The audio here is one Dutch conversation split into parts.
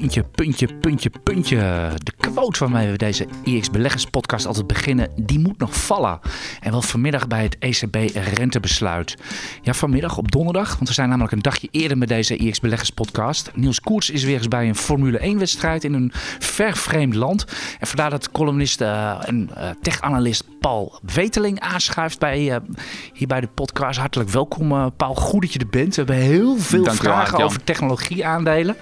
puntje, puntje, puntje, puntje. De quote waarmee we deze IX Beleggers podcast altijd beginnen, die moet nog vallen. En wel vanmiddag bij het ECB rentebesluit. Ja, vanmiddag op donderdag, want we zijn namelijk een dagje eerder met deze IX Beleggers podcast. Niels Koers is weer eens bij een Formule 1 wedstrijd in een ver vreemd land. En vandaar dat columnist uh, en uh, tech-analyst Paul Weteling aanschuift bij, uh, hier bij de podcast. Hartelijk welkom Paul, goed dat je er bent. We hebben heel veel Dank vragen over technologie-aandelen.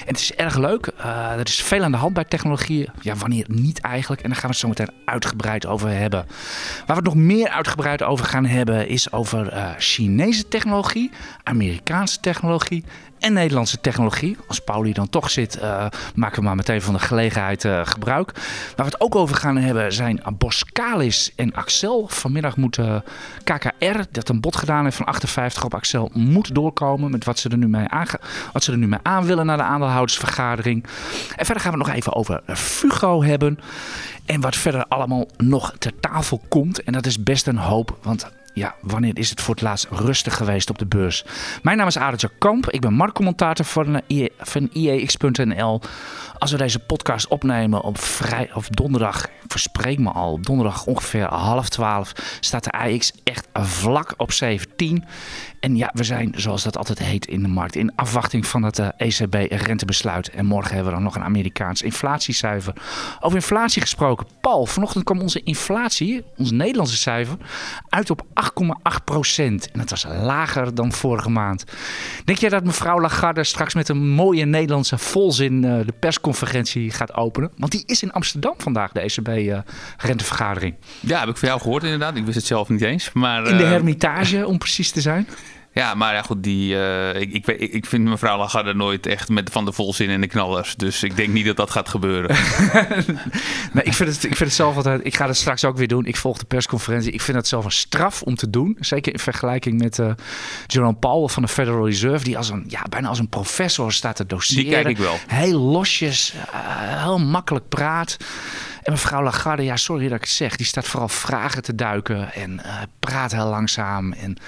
En het is erg leuk. Uh, er is veel aan de hand bij technologie. Ja, wanneer niet eigenlijk. En daar gaan we het zo meteen uitgebreid over hebben. Waar we het nog meer uitgebreid over gaan hebben is over uh, Chinese technologie, Amerikaanse technologie en Nederlandse technologie. Als Pauli dan toch zit, uh, maken we maar meteen van de gelegenheid gebruik. Waar we het ook over gaan hebben zijn Boskalis en Axel. Vanmiddag moet KKR, dat een bod gedaan heeft van 58 op Axel, moet doorkomen met wat ze er nu mee aan, wat ze er nu mee aan willen naar de aandeelhoudersvergadering. En verder gaan we het nog even over Fugo hebben. En wat verder allemaal nog ter tafel komt. En dat is best een hoop, want ja, wanneer is het voor het laatst rustig geweest op de beurs? Mijn naam is Arendt Kamp. Ik ben marktcommentator van, IE, van IEX.nl. Als we deze podcast opnemen op, vrij, of donderdag, verspreek me al, donderdag ongeveer half twaalf, staat de AX echt vlak op 17. En ja, we zijn, zoals dat altijd heet in de markt, in afwachting van het ECB-rentebesluit. En morgen hebben we dan nog een Amerikaans inflatiecijfer. Over inflatie gesproken. Paul, vanochtend kwam onze inflatie, ons Nederlandse cijfer, uit op 8,8 procent. En dat was lager dan vorige maand. Denk jij dat mevrouw Lagarde straks met een mooie Nederlandse volzin uh, de persconferentie gaat openen? Want die is in Amsterdam vandaag, de ECB-rentevergadering. Uh, ja, heb ik van jou gehoord inderdaad. Ik wist het zelf niet eens. Maar, in de Hermitage, om precies te zijn. Ja, maar ja, goed, die, uh, ik, ik, ik vind mevrouw Lagarde nooit echt met van de volzin en de knallers. Dus ik denk niet dat dat gaat gebeuren. nee, ik vind, het, ik vind het zelf altijd... Ik ga het straks ook weer doen. Ik volg de persconferentie. Ik vind het zelf een straf om te doen. Zeker in vergelijking met uh, Jerome Powell van de Federal Reserve. Die als een, ja, bijna als een professor staat te doseren. Die kijk ik wel. Heel losjes, uh, heel makkelijk praat. En mevrouw Lagarde, ja, sorry dat ik het zeg. Die staat vooral vragen te duiken en praat heel langzaam en...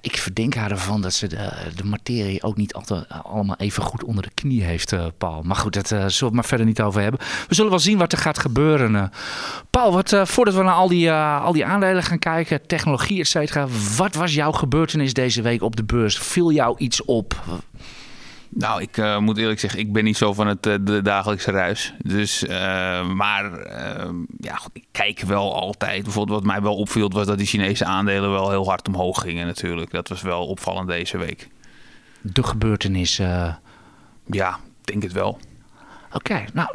Ik verdenk haar ervan dat ze de, de materie ook niet altijd allemaal even goed onder de knie heeft, uh, Paul. Maar goed, dat uh, zullen we het maar verder niet over hebben. We zullen wel zien wat er gaat gebeuren. Uh. Paul, wat, voordat we naar al die, al die aandelen gaan kijken, technologie, et cetera. Wat was jouw gebeurtenis deze week op de beurs? Viel jou iets op? Nou, ik uh, moet eerlijk zeggen, ik ben niet zo van het uh, de dagelijkse ruis. Dus, uh, maar ja, goed, ik kijk wel altijd. Bijvoorbeeld wat mij wel opviel, was dat die Chinese aandelen wel heel hard omhoog gingen natuurlijk. Dat was wel opvallend deze week. De gebeurtenis? Ja, ik denk het wel. Oké, okay, nou...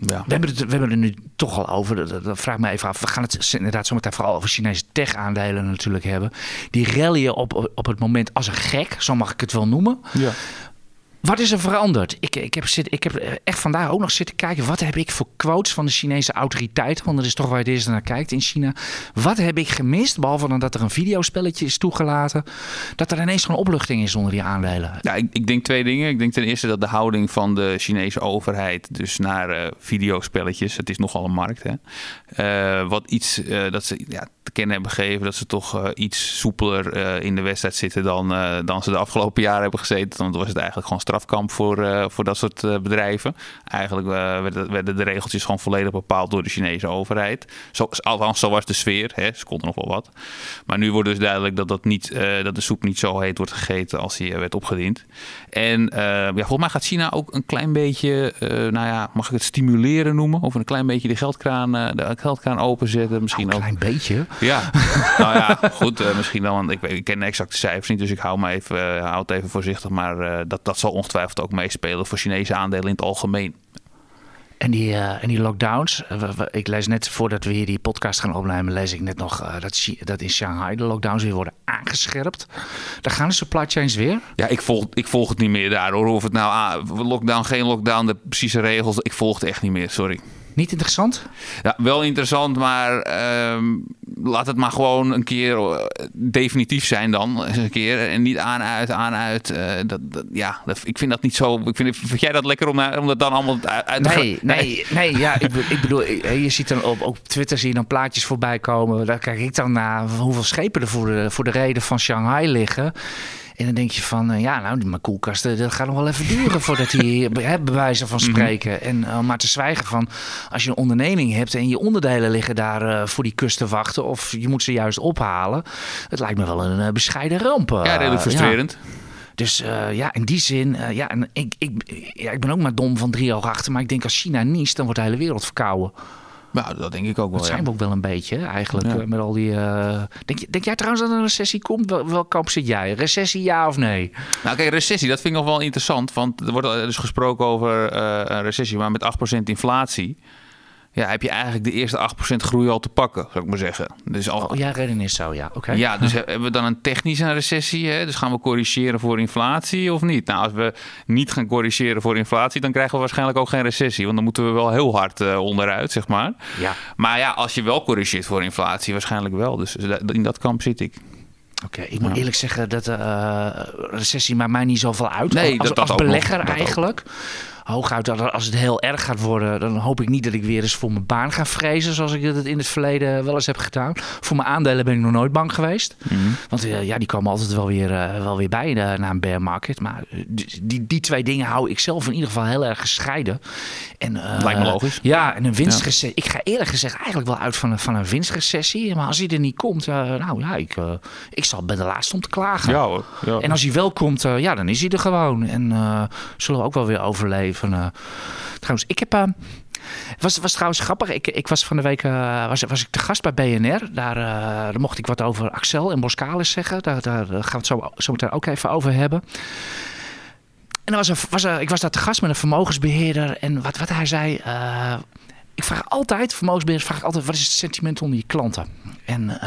Ja. We, hebben het, we hebben het er nu toch al over. Dat, dat vraag me even af. We gaan het inderdaad zometeen vooral over Chinese tech-aandelen natuurlijk hebben. Die rallyen op, op het moment als een gek, zo mag ik het wel noemen. Ja. Wat is er veranderd? Ik, ik, heb zit, ik heb echt vandaag ook nog zitten kijken. Wat heb ik voor quotes van de Chinese autoriteiten? Want dat is toch waar je eerst naar kijkt in China. Wat heb ik gemist? Behalve dan dat er een videospelletje is toegelaten. Dat er ineens gewoon opluchting is onder die aandelen. Ja, ik, ik denk twee dingen. Ik denk ten eerste dat de houding van de Chinese overheid. Dus naar uh, videospelletjes. Het is nogal een markt. Hè? Uh, wat iets dat ze ja, te kennen hebben gegeven. Dat ze toch iets soepeler in de wedstrijd zitten dan, dan ze de afgelopen jaren hebben gezeten. Dan was het eigenlijk gewoon strafkamp voor, uh, voor dat soort uh, bedrijven. Eigenlijk uh, werden, werden, de regeltjes gewoon volledig bepaald door de Chinese overheid. Zo, althans, zo was de sfeer. Hè. Ze konden nog wel wat. Maar nu wordt dus duidelijk dat, dat, niet, dat de soep niet zo heet wordt gegeten als die werd opgediend. En ja, volgens mij gaat China ook een klein beetje, nou ja, mag ik het stimuleren noemen? Of een klein beetje de geldkraan, de geldkraan openzetten. Misschien nou, een klein ook. beetje? Ja, nou ja, goed. misschien dan, want ik, ik ken de exacte cijfers niet, dus ik hou, me even, hou het even voorzichtig. Maar dat, dat zal ongetwijfeld ook meespelen voor Chinese aandelen in het algemeen. En die, uh, en die lockdowns, uh, ik lees net voordat we hier die podcast gaan opnemen, lees ik net nog uh, dat, dat in Shanghai de lockdowns weer worden aangescherpt. Daar gaan de supply chains weer. Ja, ik volg, ik volg het niet meer daar hoor. Of het nou ah, lockdown, geen lockdown, de precieze regels, ik volg het echt niet meer, sorry. Niet interessant? Ja, wel interessant, maar ehm, laat het maar gewoon een keer eh, definitief zijn dan. Een keer. En niet aan, uit, aan, uit. eh, dat, dat- ja, dat, ik vind dat niet zo... Ik vind, vind jij dat lekker om, om dat dan allemaal uit te Nee, nee, nee, ja, ik, ik bedoel, eh, je ziet dan op, op Twitter zie je dan plaatjes voorbij komen. Daar kijk ik dan naar hoeveel schepen er voor de, voor de reden van Shanghai liggen. En dan denk je van, eh, ja, nou, die mijn koelkasten, dat gaat nog wel even duren voordat die, hè, bij wijze van spreken. En eh, maar te zwijgen van, als je een onderneming hebt en je onderdelen liggen daar eh, voor die kust te wachten, of je moet ze juist ophalen. Het lijkt me wel een bescheiden ramp. Ja, redelijk frustrerend. dus ja, in die zin, ja, en ik, ik, ja, ik ben ook maar dom van drie ogen achter. Maar ik denk als China niest, dan wordt de hele wereld verkouden. Nou, dat denk ik ook wel, Dat zijn we ook wel een beetje, eigenlijk. Ja. eh, met al die, eh, denk, je- denk jij trouwens dat er een recessie komt? Wel, welk kamp zit jij? Recessie, ja of nee? Nou, kijk, recessie, dat vind ik nog wel interessant. Want er wordt dus gesproken over eh, een recessie, maar met 8% inflatie. Ja, heb je eigenlijk de eerste 8% groei al te pakken, zou ik maar zeggen. Dus al, Oh ja, redding is zo, ja. Oké. Ja, dus hebben we dan een technische recessie? Hè? Dus gaan we corrigeren voor inflatie of niet? Nou, als we niet gaan corrigeren voor inflatie, dan krijgen we waarschijnlijk ook geen recessie. Want dan moeten we wel heel hard eh, onderuit, zeg maar. Ja, Maar ja, als je wel corrigeert voor inflatie, waarschijnlijk wel. Dus in dat kamp zit ik. oké. Ik moet Ja. eerlijk zeggen dat eh recessie maakt mij niet zoveel uit. Nee, als, dat- dat als ook nog. belegger ook. Hooguit dat als het heel erg gaat worden, dan hoop ik niet dat ik weer eens voor mijn baan ga vrezen. Zoals ik dat in het verleden wel eens heb gedaan. Voor mijn aandelen ben ik nog nooit bang geweest. Want eh, ja, die komen altijd wel weer, eh, wel weer bij eh, na een bear market. Maar die, die, twee dingen hou ik zelf in ieder geval heel erg gescheiden. En, Lijkt me logisch. Ja, en een winstrecessie. Ik ga eerlijk gezegd eigenlijk wel uit van een, van een winstrecessie. Maar als die er niet komt, nou ja, ik, ik zal bij de laatste om te klagen. hoor. Ja. En als hij wel komt, ja, dan is hij er gewoon. En zullen we ook wel weer overleven. Eh. trouwens, ik heb... het was, was trouwens grappig. Ik, ik was van de week eh, was, was ik te gast bij BNR. Daar, eh, daar mocht ik wat over Axel en Boskalis zeggen. Daar, daar gaan we het zo, zo meteen ook even over hebben. En was er, was er, ik was daar te gast met een vermogensbeheerder. En wat, wat hij zei. ik vraag altijd, vermogensbeheerders vraag ik altijd, wat is het sentiment onder je klanten? En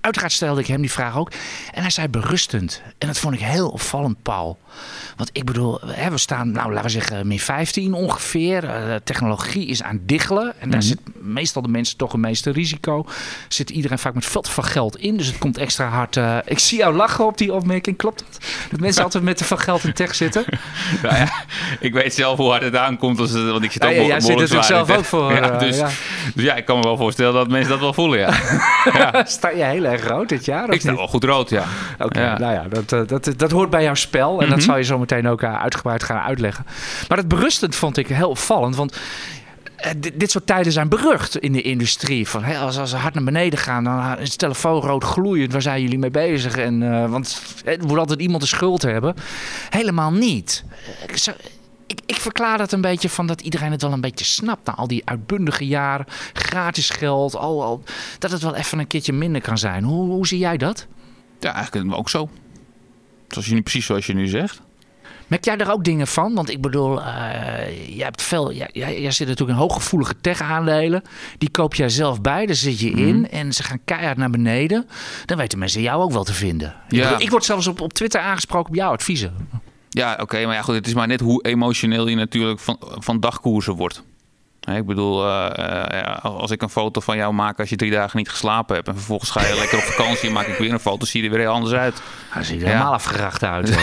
uiteraard stelde ik hem die vraag ook. En hij zei berustend. En dat vond ik heel opvallend, Paul. Want ik bedoel, hè, we staan, nou laten we zeggen, min 15 ongeveer. Eh, technologie is aan diggelen. En daar zit meestal de mensen toch het meeste risico. Zit iedereen vaak met veel te veel geld in. Dus het komt extra hard. eh, ik zie jou lachen op die opmerking, klopt dat? Dat mensen altijd met te veel geld in tech zitten. Nou ja, ik weet zelf hoe hard het aankomt. Als het, want ik zit ook Ja, ja, jij zit natuurlijk zelf ook voor, Ja, eh, dus, ja. dus ja, ik kan me wel voorstellen dat mensen dat wel voelen, ja. Sta je heel erg rood dit jaar? ik sta niet? wel goed rood, ja. Oké, Ja. nou ja, dat, eh, dat, dat hoort bij jouw spel. En dat Mhm. zal je zo meteen ook eh, uitgebreid gaan uitleggen. Maar dat berustend vond ik heel opvallend. Want eh, dit, soort tijden zijn berucht in de industrie. Van, als, als ze hard naar beneden gaan, dan is de telefoon rood gloeiend. Waar zijn jullie mee bezig? En, want er moet altijd iemand de schuld hebben. Helemaal niet. Ik, verklaar dat een beetje van dat iedereen het wel een beetje snapt. Na al die uitbundige jaren, gratis geld, al, al, dat het wel even een keertje minder kan zijn. Hoe, hoe zie jij dat? Ja, eigenlijk ook zo. Zoals je nu, precies zoals je nu zegt. Merk jij er ook dingen van? Want ik bedoel, eh jij, hebt veel, jij, jij, zit natuurlijk in hooggevoelige tech-aandelen. Die koop jij zelf bij, daar zit je in. En ze gaan keihard naar beneden. Dan weten mensen jou ook wel te vinden. Ik, Ja. ik word zelfs op, op Twitter aangesproken op jouw adviezen. Ja, oké, maar ja, goed, het is maar net hoe emotioneel je natuurlijk van, van dagkoersen wordt. Ik bedoel, eh, eh, ja, als ik een foto van jou maak als je drie dagen niet geslapen hebt... en vervolgens ga je lekker op vakantie en maak ik weer een foto... zie je er weer heel anders uit. Hij ziet er Ja. helemaal afgeracht uit.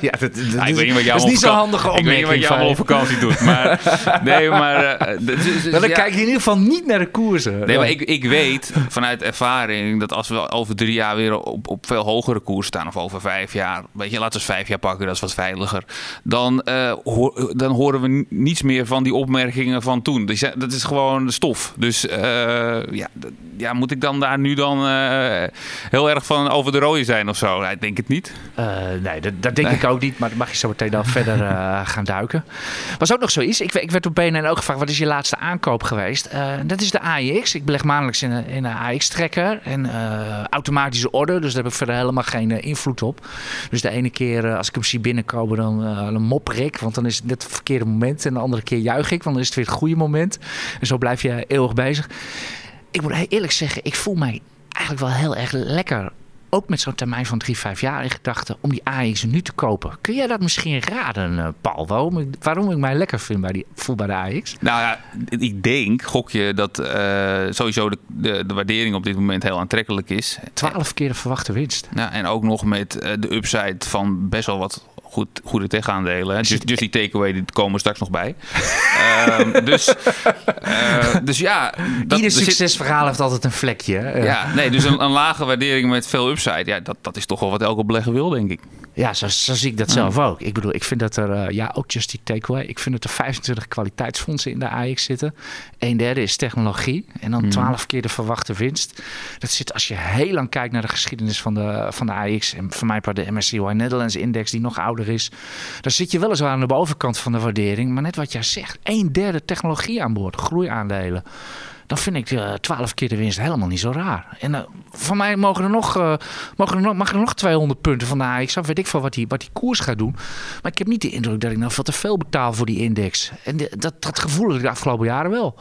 ja, dat, dat, Ja, ik is- weet niet wat dat is niet zo'n vaka- handige Ik weet niet wat allemaal op vakantie doet. Maar, nee, maar... eh, dus- dus- dus Dan ja. kijk je in ieder geval niet naar de koersen. Nee, maar ik, ik weet vanuit ervaring dat als we over drie jaar weer op, op veel hogere koers staan, of over vijf jaar, weet je, laten we eens vijf jaar pakken, dat is wat veiliger. Dan, eh, dan horen we ni- niets meer van die opmerkingen van toen. Dus ja, dat is gewoon stof. Dus eh, ja, ja, moet ik dan daar nu dan eh, heel erg van over de rode zijn of zo? Ja, ik denk het niet. Eh, nee, dat, dat denk ik ook niet. Maar dan mag je zo meteen dan verder gaan duiken. Was ook nog zoiets. Ik, ik werd op BNN ook gevraagd, wat is je laatste aankoop geweest? Dat is de AIX. Ik beleg maandelijks in een, in een AX-trekker. En automatische order. Dus daar heb ik verder helemaal geen invloed op. Dus de ene keer als ik hem zie binnenkomen, dan, eh, dan mopper ik. Want dan is het net het verkeerde moment. En de andere keer juich want dan is het weer het goede moment. En zo blijf je eeuwig bezig. Ik moet eerlijk zeggen, ik voel mij eigenlijk wel heel erg lekker ook met zo'n termijn van drie, vijf jaar in gedachten om die AX nu te kopen. Kun jij dat misschien raden, eh, Paul? Waarom ik, waarom ik mij lekker vind bij die voel bij de AX? Nou ja, ik denk, gok je, dat uh, sowieso de, de, de, waardering op dit moment heel aantrekkelijk is. Twaalf keer de verwachte winst. Ja, en ook nog met de upside van best wel wat goed, goede tech-aandelen. Dus, dus die takeaway die komen straks nog bij. um, dus, uh, dus ja... Dat, Ieder succesverhaal heeft altijd een vlekje. Ja, nee, dus een, een, lage waardering met veel upside. Ja, dat, dat is toch wel wat elke belegger wil, denk ik. Ja, zo, zo zie ik dat zelf ook. Ik bedoel, ik vind dat er, uh, ja, ook just die takeaway. Ik vind dat er 25 kwaliteitsfondsen in de AX zitten. Een derde is technologie. En dan 12 mhm. keer de verwachte winst. Dat zit, als je heel lang kijkt naar de geschiedenis van de, van de AX. En voor mij part de MSCI Netherlands Index, die nog ouder is. Dan zit je weliswaar aan de bovenkant van de waardering. Maar net wat jij zegt, een derde technologie aan boord. Groeiaandelen dan vind ik uh, 12 keer de winst helemaal niet zo raar. En uh, van mij mogen er nog, uh, mogen er nog, mag er nog 200 punten van de AX. Weet ik veel wat die, wat die koers gaat doen. Maar ik heb niet de indruk dat ik nou veel te veel betaal voor die index. En dat, dat gevoel heb ik de afgelopen jaren wel.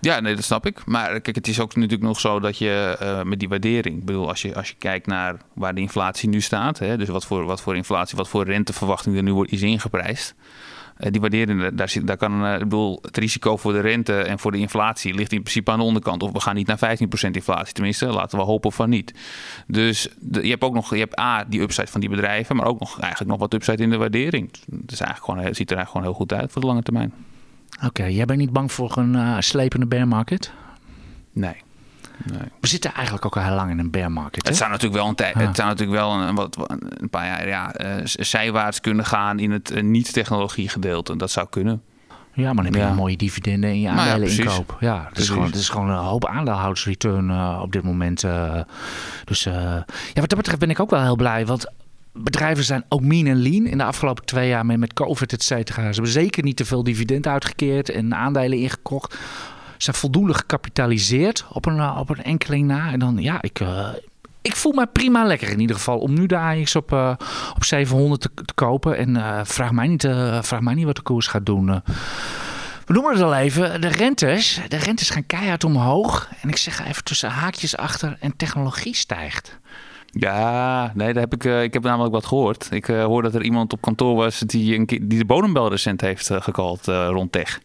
Ja, nee, dat snap ik. Maar kijk, het is ook natuurlijk nog zo dat je uh, met die waardering, ik bedoel, als je, als je kijkt naar waar de inflatie nu staat, hè, dus wat voor, wat voor inflatie, wat voor renteverwachting er nu wordt, is ingeprijsd. Uh, die waardering, daar, zit, daar kan, uh, ik bedoel, het risico voor de rente en voor de inflatie ligt in principe aan de onderkant. Of we gaan niet naar 15% inflatie, tenminste, laten we hopen van niet. Dus je hebt ook nog, je hebt A, die upside van die bedrijven, maar ook nog eigenlijk nog wat upside in de waardering. Het ziet er eigenlijk gewoon heel goed uit voor de lange termijn. Oké, jij bent niet bang voor een uh, slepende bear market? Nee. Nee. We zitten eigenlijk ook al heel lang in een bear market. Het zou natuurlijk wel een tijd, het zou natuurlijk wel een, wat, een paar jaar ja, uh, zijwaarts kunnen gaan in het uh, niet-technologie gedeelte. Dat zou kunnen. Ja, maar dan heb je ja. een mooie dividenden in je nou aandelen ja, inkoop. Ja, het is, gewoon, het is gewoon een hoop aandeelhoudersreturn uh, op dit moment. dus ja, wat dat betreft ben ik ook wel heel blij. Want bedrijven zijn ook mean en lean in de afgelopen twee jaar met, COVID, et cetera. Ze hebben zeker niet te veel dividend uitgekeerd en aandelen ingekocht. Ze zijn voldoende gecapitaliseerd op een, op een enkeling na. En dan, ja, ik, uh, ik voel me prima lekker in ieder geval om nu de AX op, uh, op 700 te, kopen. En vraag, mij niet, vraag mij niet wat de koers gaat doen. We noemen het al even, de rentes. De rentes gaan keihard omhoog. En ik zeg even tussen haakjes achter en technologie stijgt. Ja, nee, daar heb ik, uh, ik heb namelijk wat gehoord. Ik uh, hoor dat er iemand op kantoor was die, een, die de bodembel recent heeft uh, gekald rond tech.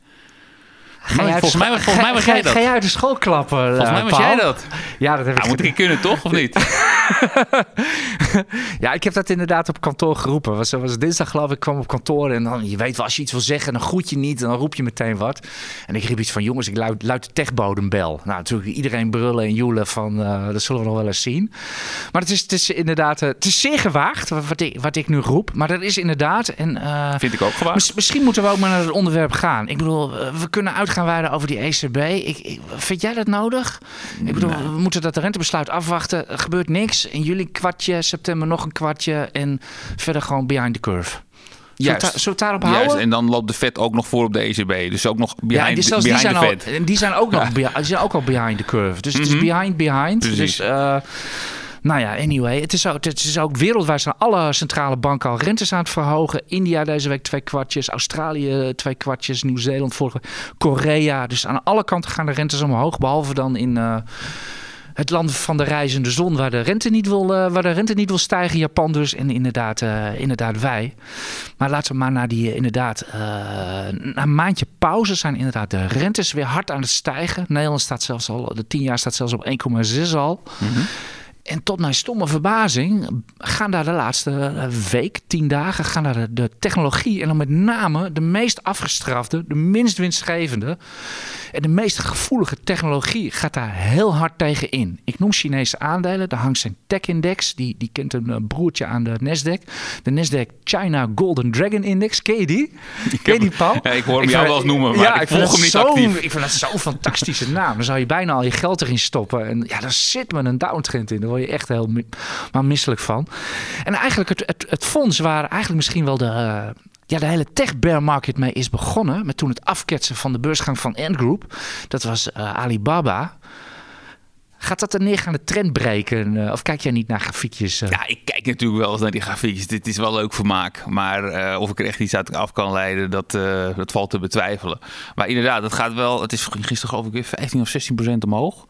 Ga jij volgens, mij, volgens mij was jij dat. Ga jij uit de school klappen, Volgens mij was jij dat. Ja, dat heb ik. Nou, moet ik kunnen, toch? Of niet? ja, ik heb dat inderdaad op kantoor geroepen. Was, was dinsdag geloof ik, ik kwam op kantoor en dan, je weet wel, als je iets wil zeggen, dan groet je niet en dan roep je meteen wat. En ik riep iets van, jongens, ik luid, luid de techbodembel. Nou, natuurlijk iedereen brullen en joelen van, uh, dat zullen we nog wel eens zien. Maar het is, het is inderdaad, uh, het is zeer gewaagd wat ik, wat ik nu roep. Maar dat is inderdaad, en... Uh, Vind ik ook gewaagd. Mis, misschien moeten we ook maar naar het onderwerp gaan. Ik bedoel, we kunnen uitgaan wijden over die ECB. Ik, ik, vind jij dat nodig? Ik bedoel, we moeten dat rentebesluit afwachten. Er gebeurt niks. In juli kwartje, september nog een kwartje. En verder gewoon behind the curve. Juist. Zullen we daarop houden? Juist. En dan loopt de Fed ook nog voor op de ECB. Dus ook nog behind, ja, behind die zijn the al, Fed. Die zijn ook, nog, die zijn ook al behind the curve. Dus mm -hmm. het is mhm. behind, behind. Precies. Dus... Uh, nou ja, anyway. Het is, ook, het is ook wereldwijd zijn alle centrale banken al rentes aan het verhogen. India deze week twee kwartjes. Australië twee kwartjes. Nieuw-Zeeland vorige. Korea. Dus aan alle kanten gaan de rentes omhoog. Behalve dan in... Uh, het land van de reizende zon, waar de rente niet wil, uh, waar de rente niet wil stijgen. Japan dus en inderdaad, uh, inderdaad wij. Maar laten we maar naar die, inderdaad, na een maandje pauze zijn inderdaad de rentes weer hard aan het stijgen. Nederland staat zelfs al, de 10 jaar staat zelfs op 1,6 al. Mm -hmm. En tot mijn stomme verbazing gaan daar de laatste week, tien dagen, gaan daar de, de technologie en dan met name de meest afgestrafte, de minst winstgevende en de meest gevoelige technologie gaat daar heel hard tegen in. Ik noem Chinese aandelen, de Hang Seng Tech Index, die, die kent een broertje aan de Nasdaq. De Nasdaq China Golden Dragon Index, ken je die? Ik ken je die, Paul? Ja, ik hoor hem jou wel eens noemen, maar ja, ik, ik volg hem niet zo, actief. Ik vind dat zo'n fantastische naam. Dan zou je bijna al je geld erin stoppen. En ja, daar zit me een downtrend in. Word je echt heel maar misselijk van. En eigenlijk het, het, het fonds waar eigenlijk misschien wel de... Uh, ja, de hele tech bear market mee is begonnen. Met toen het afketsen van de beursgang van Ant Group. Dat was uh, Alibaba. Gaat dat een neergaande trend breken? Uh, of kijk jij niet naar grafiekjes? Ja, ik kijk natuurlijk wel eens naar die grafiekjes. Dit is wel leuk vermaak. Maar of ik er echt iets uit af kan leiden, dat, dat valt te betwijfelen. Maar inderdaad, het gaat wel. Het is gisteren geloof ik weer 15 of 16 procent omhoog.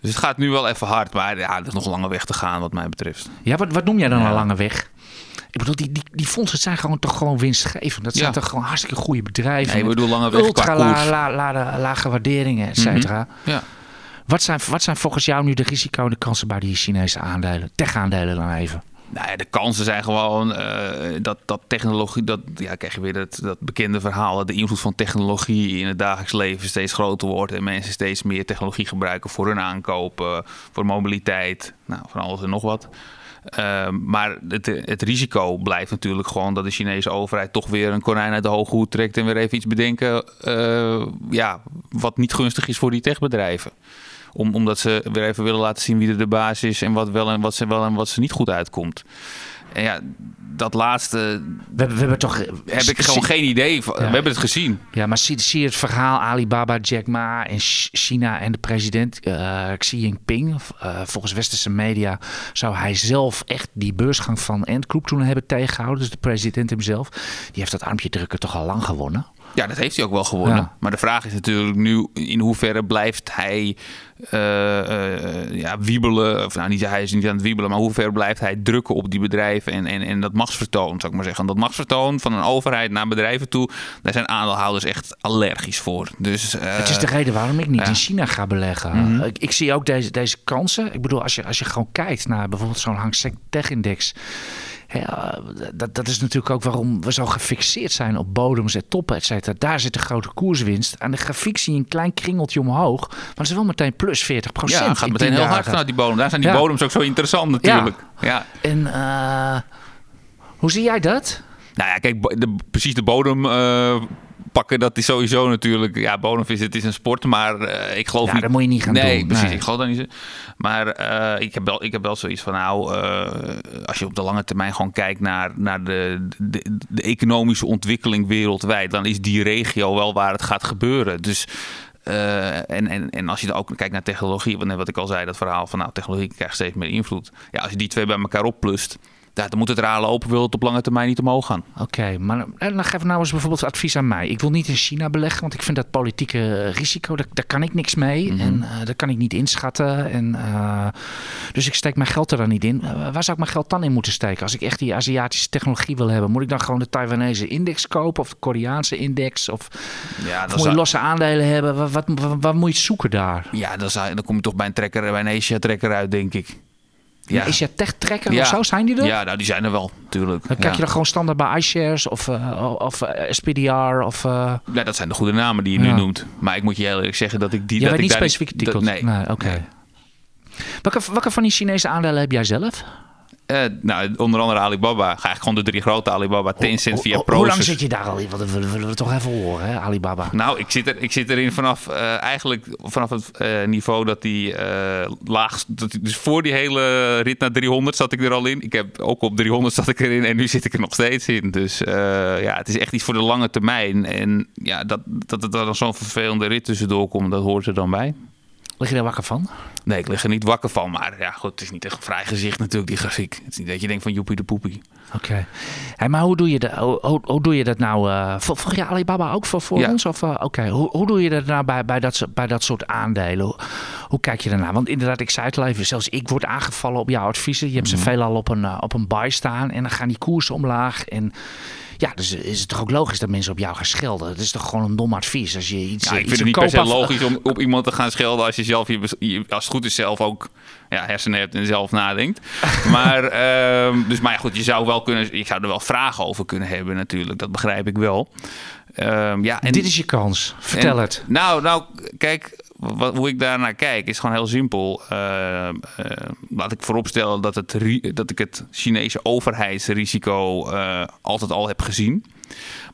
Dus het gaat nu wel even hard, maar ja, er is nog een lange weg te gaan wat mij betreft. Ja, wat, wat noem jij dan Ja. een lange weg? Ik bedoel, die, die, die fondsen zijn gewoon toch gewoon winstgevend. Dat zijn Ja. toch gewoon hartstikke goede bedrijven. Nee, ik bedoel lange weg ultra koers. la, la, la- lage waarderingen, et cetera. Ja. Wat, zijn, wat zijn volgens jou nu de risico en de kansen bij die Chinese aandelen? Tech-aandelen dan even. Nou ja, de kansen zijn gewoon eh, dat, dat technologie, dat ja, krijg je weer dat, dat bekende verhaal, dat de invloed van technologie in het dagelijks leven steeds groter wordt en mensen steeds meer technologie gebruiken voor hun aankopen, voor mobiliteit, nou, van alles en nog wat. Eh, maar het, het risico blijft natuurlijk gewoon dat de Chinese overheid toch weer een konijn uit de hoge hoed trekt en weer even iets bedenken eh, ja, wat niet gunstig is voor die techbedrijven. Om, omdat ze weer even willen laten zien wie er de baas is en wat wel en wat ze wel en wat ze niet goed uitkomt. En ja, dat laatste We, hebben- we hebben toch... heb ik gewoon geen idee van. Ja. We hebben het gezien. Ja, maar zie, zie je het verhaal Alibaba, Jack Ma en Ch- China en de president eh, Xi Jinping? Eh, volgens westerse media zou hij zelf echt die beursgang van Ant Group toen hebben tegengehouden. Dus de president hemzelf. Die heeft dat armpje drukken toch al lang gewonnen. Ja, dat heeft hij ook wel gewonnen. Ja. Maar de vraag is natuurlijk nu in hoeverre blijft hij eh, eh, ja, wiebelen. Of nou, niet, hij is niet aan het wiebelen, maar hoe ver blijft hij drukken op die bedrijven en, en, en dat machtsvertoon, zou ik maar zeggen. Dat machtsvertoon van een overheid naar bedrijven toe, daar zijn aandeelhouders echt allergisch voor. Dus, eh, Het is de reden waarom ik niet in China ga beleggen. Mhm. ik, ik zie ook deze, deze kansen. Ik bedoel, als je, als je gewoon kijkt naar bijvoorbeeld zo'n Hang Seng Tech Index. Ja, dat, dat is natuurlijk ook waarom we zo gefixeerd zijn op bodems en toppen, et cetera. Daar zit de grote koerswinst. Aan de grafiek zie je een klein kringeltje omhoog. Maar het is wel meteen plus 40 ja, procent. het gaat meteen heel hard vanuit die bodem. Daar zijn die Ja. bodems ook zo interessant natuurlijk. Ja. En eh, hoe zie jij dat? Nou ja, kijk, de, precies de bodem eh, pakken, dat is sowieso natuurlijk... Ja, bodemvis, het is een sport, maar eh, ik geloof Ja, niet... dat moet je niet gaan nee, doen. precies, Nee. ik geloof dat niet. Maar ik, heb wel, ik heb wel zoiets van, nou, als je op de lange termijn gewoon kijkt naar, naar de, de, de economische ontwikkeling wereldwijd, dan is die regio wel waar het gaat gebeuren. Dus... eh, en, en, en als je dan ook kijkt naar technologie, net wat ik al zei, dat verhaal van nou, technologie krijgt steeds meer invloed. Ja, als je die twee bij elkaar opplust, ja, dan moet het raar lopen, wil het op lange termijn niet omhoog gaan. Oké, maar en dan geef nou eens bijvoorbeeld advies aan mij. Ik wil niet in China beleggen, want ik vind dat politieke eh, risico, daar, daar kan ik niks mee. Mhm. En eh daar kan ik niet inschatten. En, eh, dus ik steek mijn geld er dan niet in. Eh, waar zou ik mijn geld dan in moeten steken? Als ik echt die Aziatische technologie wil hebben, moet ik dan gewoon de Taiwanese index kopen? Of de Koreaanse index? Of, Ja, moet je losse aandelen hebben? Wat, wat, wat, wat moet je zoeken daar? Ja, dan, zou, dan kom je toch bij een trekker, bij een Asia-trekker uit, denk ik. Ja. Is je tech trekker Ja. of zo? Zijn die er? Ja, nou, die zijn er wel, natuurlijk. Dan kijk je dan gewoon standaard bij iShares of, eh, of eh, SPDR of... Ja, dat zijn de goede namen die je nu noemt. Maar ik moet je heel eerlijk zeggen dat ik die... Jij dat weet niet ik daar specifieke dat- titels? nee. oké. Welke, welke van die Chinese aandelen heb jij zelf? Eh, nou, onder andere Alibaba. Ga eigenlijk gewoon de drie grote Alibaba, Tencent Hoe- via hoe, hoe lang Proces. zit je daar al in? Want dat willen we toch even horen, hè, Alibaba. Nou, ik zit, er, ik zit erin vanaf eh, eigenlijk vanaf het eh, niveau dat die laag. Dat dus voor die hele rit naar 300 zat ik er al in. Ik heb ook op 300 zat ik erin en nu zit ik er nog steeds in. Dus ja, het is echt iets voor de lange termijn. En ja, dat, dat er dan zo'n vervelende rit tussendoor komt, dat hoort er dan bij. Lig je daar wakker van? Nee, ik lig er niet wakker van. Maar ja, goed, het is niet echt een vrij gezicht natuurlijk, die grafiek. Het is niet dat je denkt van joepie de poepie. Oké. Hey, maar hoe doe, je dat, hoe, hoe, doe je dat nou? eh vol- volg je Alibaba ook voor, voor Ja. ons? Of, eh, Oké, hoe, hoe doe je dat nou bij, bij, dat, soort- bij dat soort aandelen? Hoe, hoe kijk je daarnaar? Want inderdaad, ik zei het al even, zelfs ik word aangevallen op jouw adviezen. Je hebt ze Mhm. veelal op een, eh, op een buy staan en dan gaan die koersen omlaag. En ja, dus is het toch ook logisch dat mensen op jou gaan schelden? Het is toch gewoon een dom advies als je iets Ja, ik iets vind het niet per se logisch om op iemand te gaan schelden als je zelf, je, je- als het goed is, zelf ook ja, hersenen hebt en zelf nadenkt. maar, ehm, dus, maar ja, goed, je zou wel kunnen, ik zou er wel vragen over kunnen hebben natuurlijk. Dat begrijp ik wel. Ehm, ja, en, Dit is je kans. Vertel en- het. Nou, nou, kijk, wat, hoe ik daarnaar kijk is gewoon heel simpel. Ehm, eh, laat ik vooropstellen dat, het, dat ik het Chinese overheidsrisico eh, altijd al heb gezien.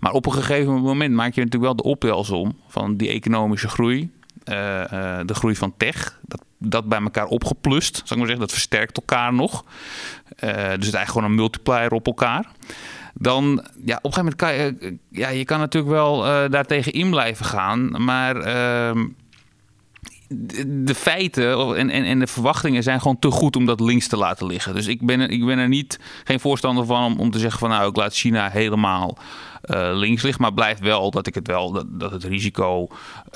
Maar op een gegeven moment maak je natuurlijk wel de optelsom van die economische groei. eh, eh, de groei van tech. Dat, dat bij elkaar opgeplust, zou ik maar zeggen. Dat versterkt elkaar nog. Eh, dus het is eigenlijk gewoon een multiplier op elkaar. Dan, ja, op een gegeven moment kan je, eh, ja, je kan natuurlijk wel eh daartegen in blijven gaan. Maar ehm, de, feiten en, en, en de verwachtingen zijn gewoon te goed om dat links te laten liggen. Dus ik ben er, ik ben er niet geen voorstander van om, om te zeggen van nou ik laat China helemaal eh, links liggen. Maar blijft wel dat ik het wel dat, dat het risico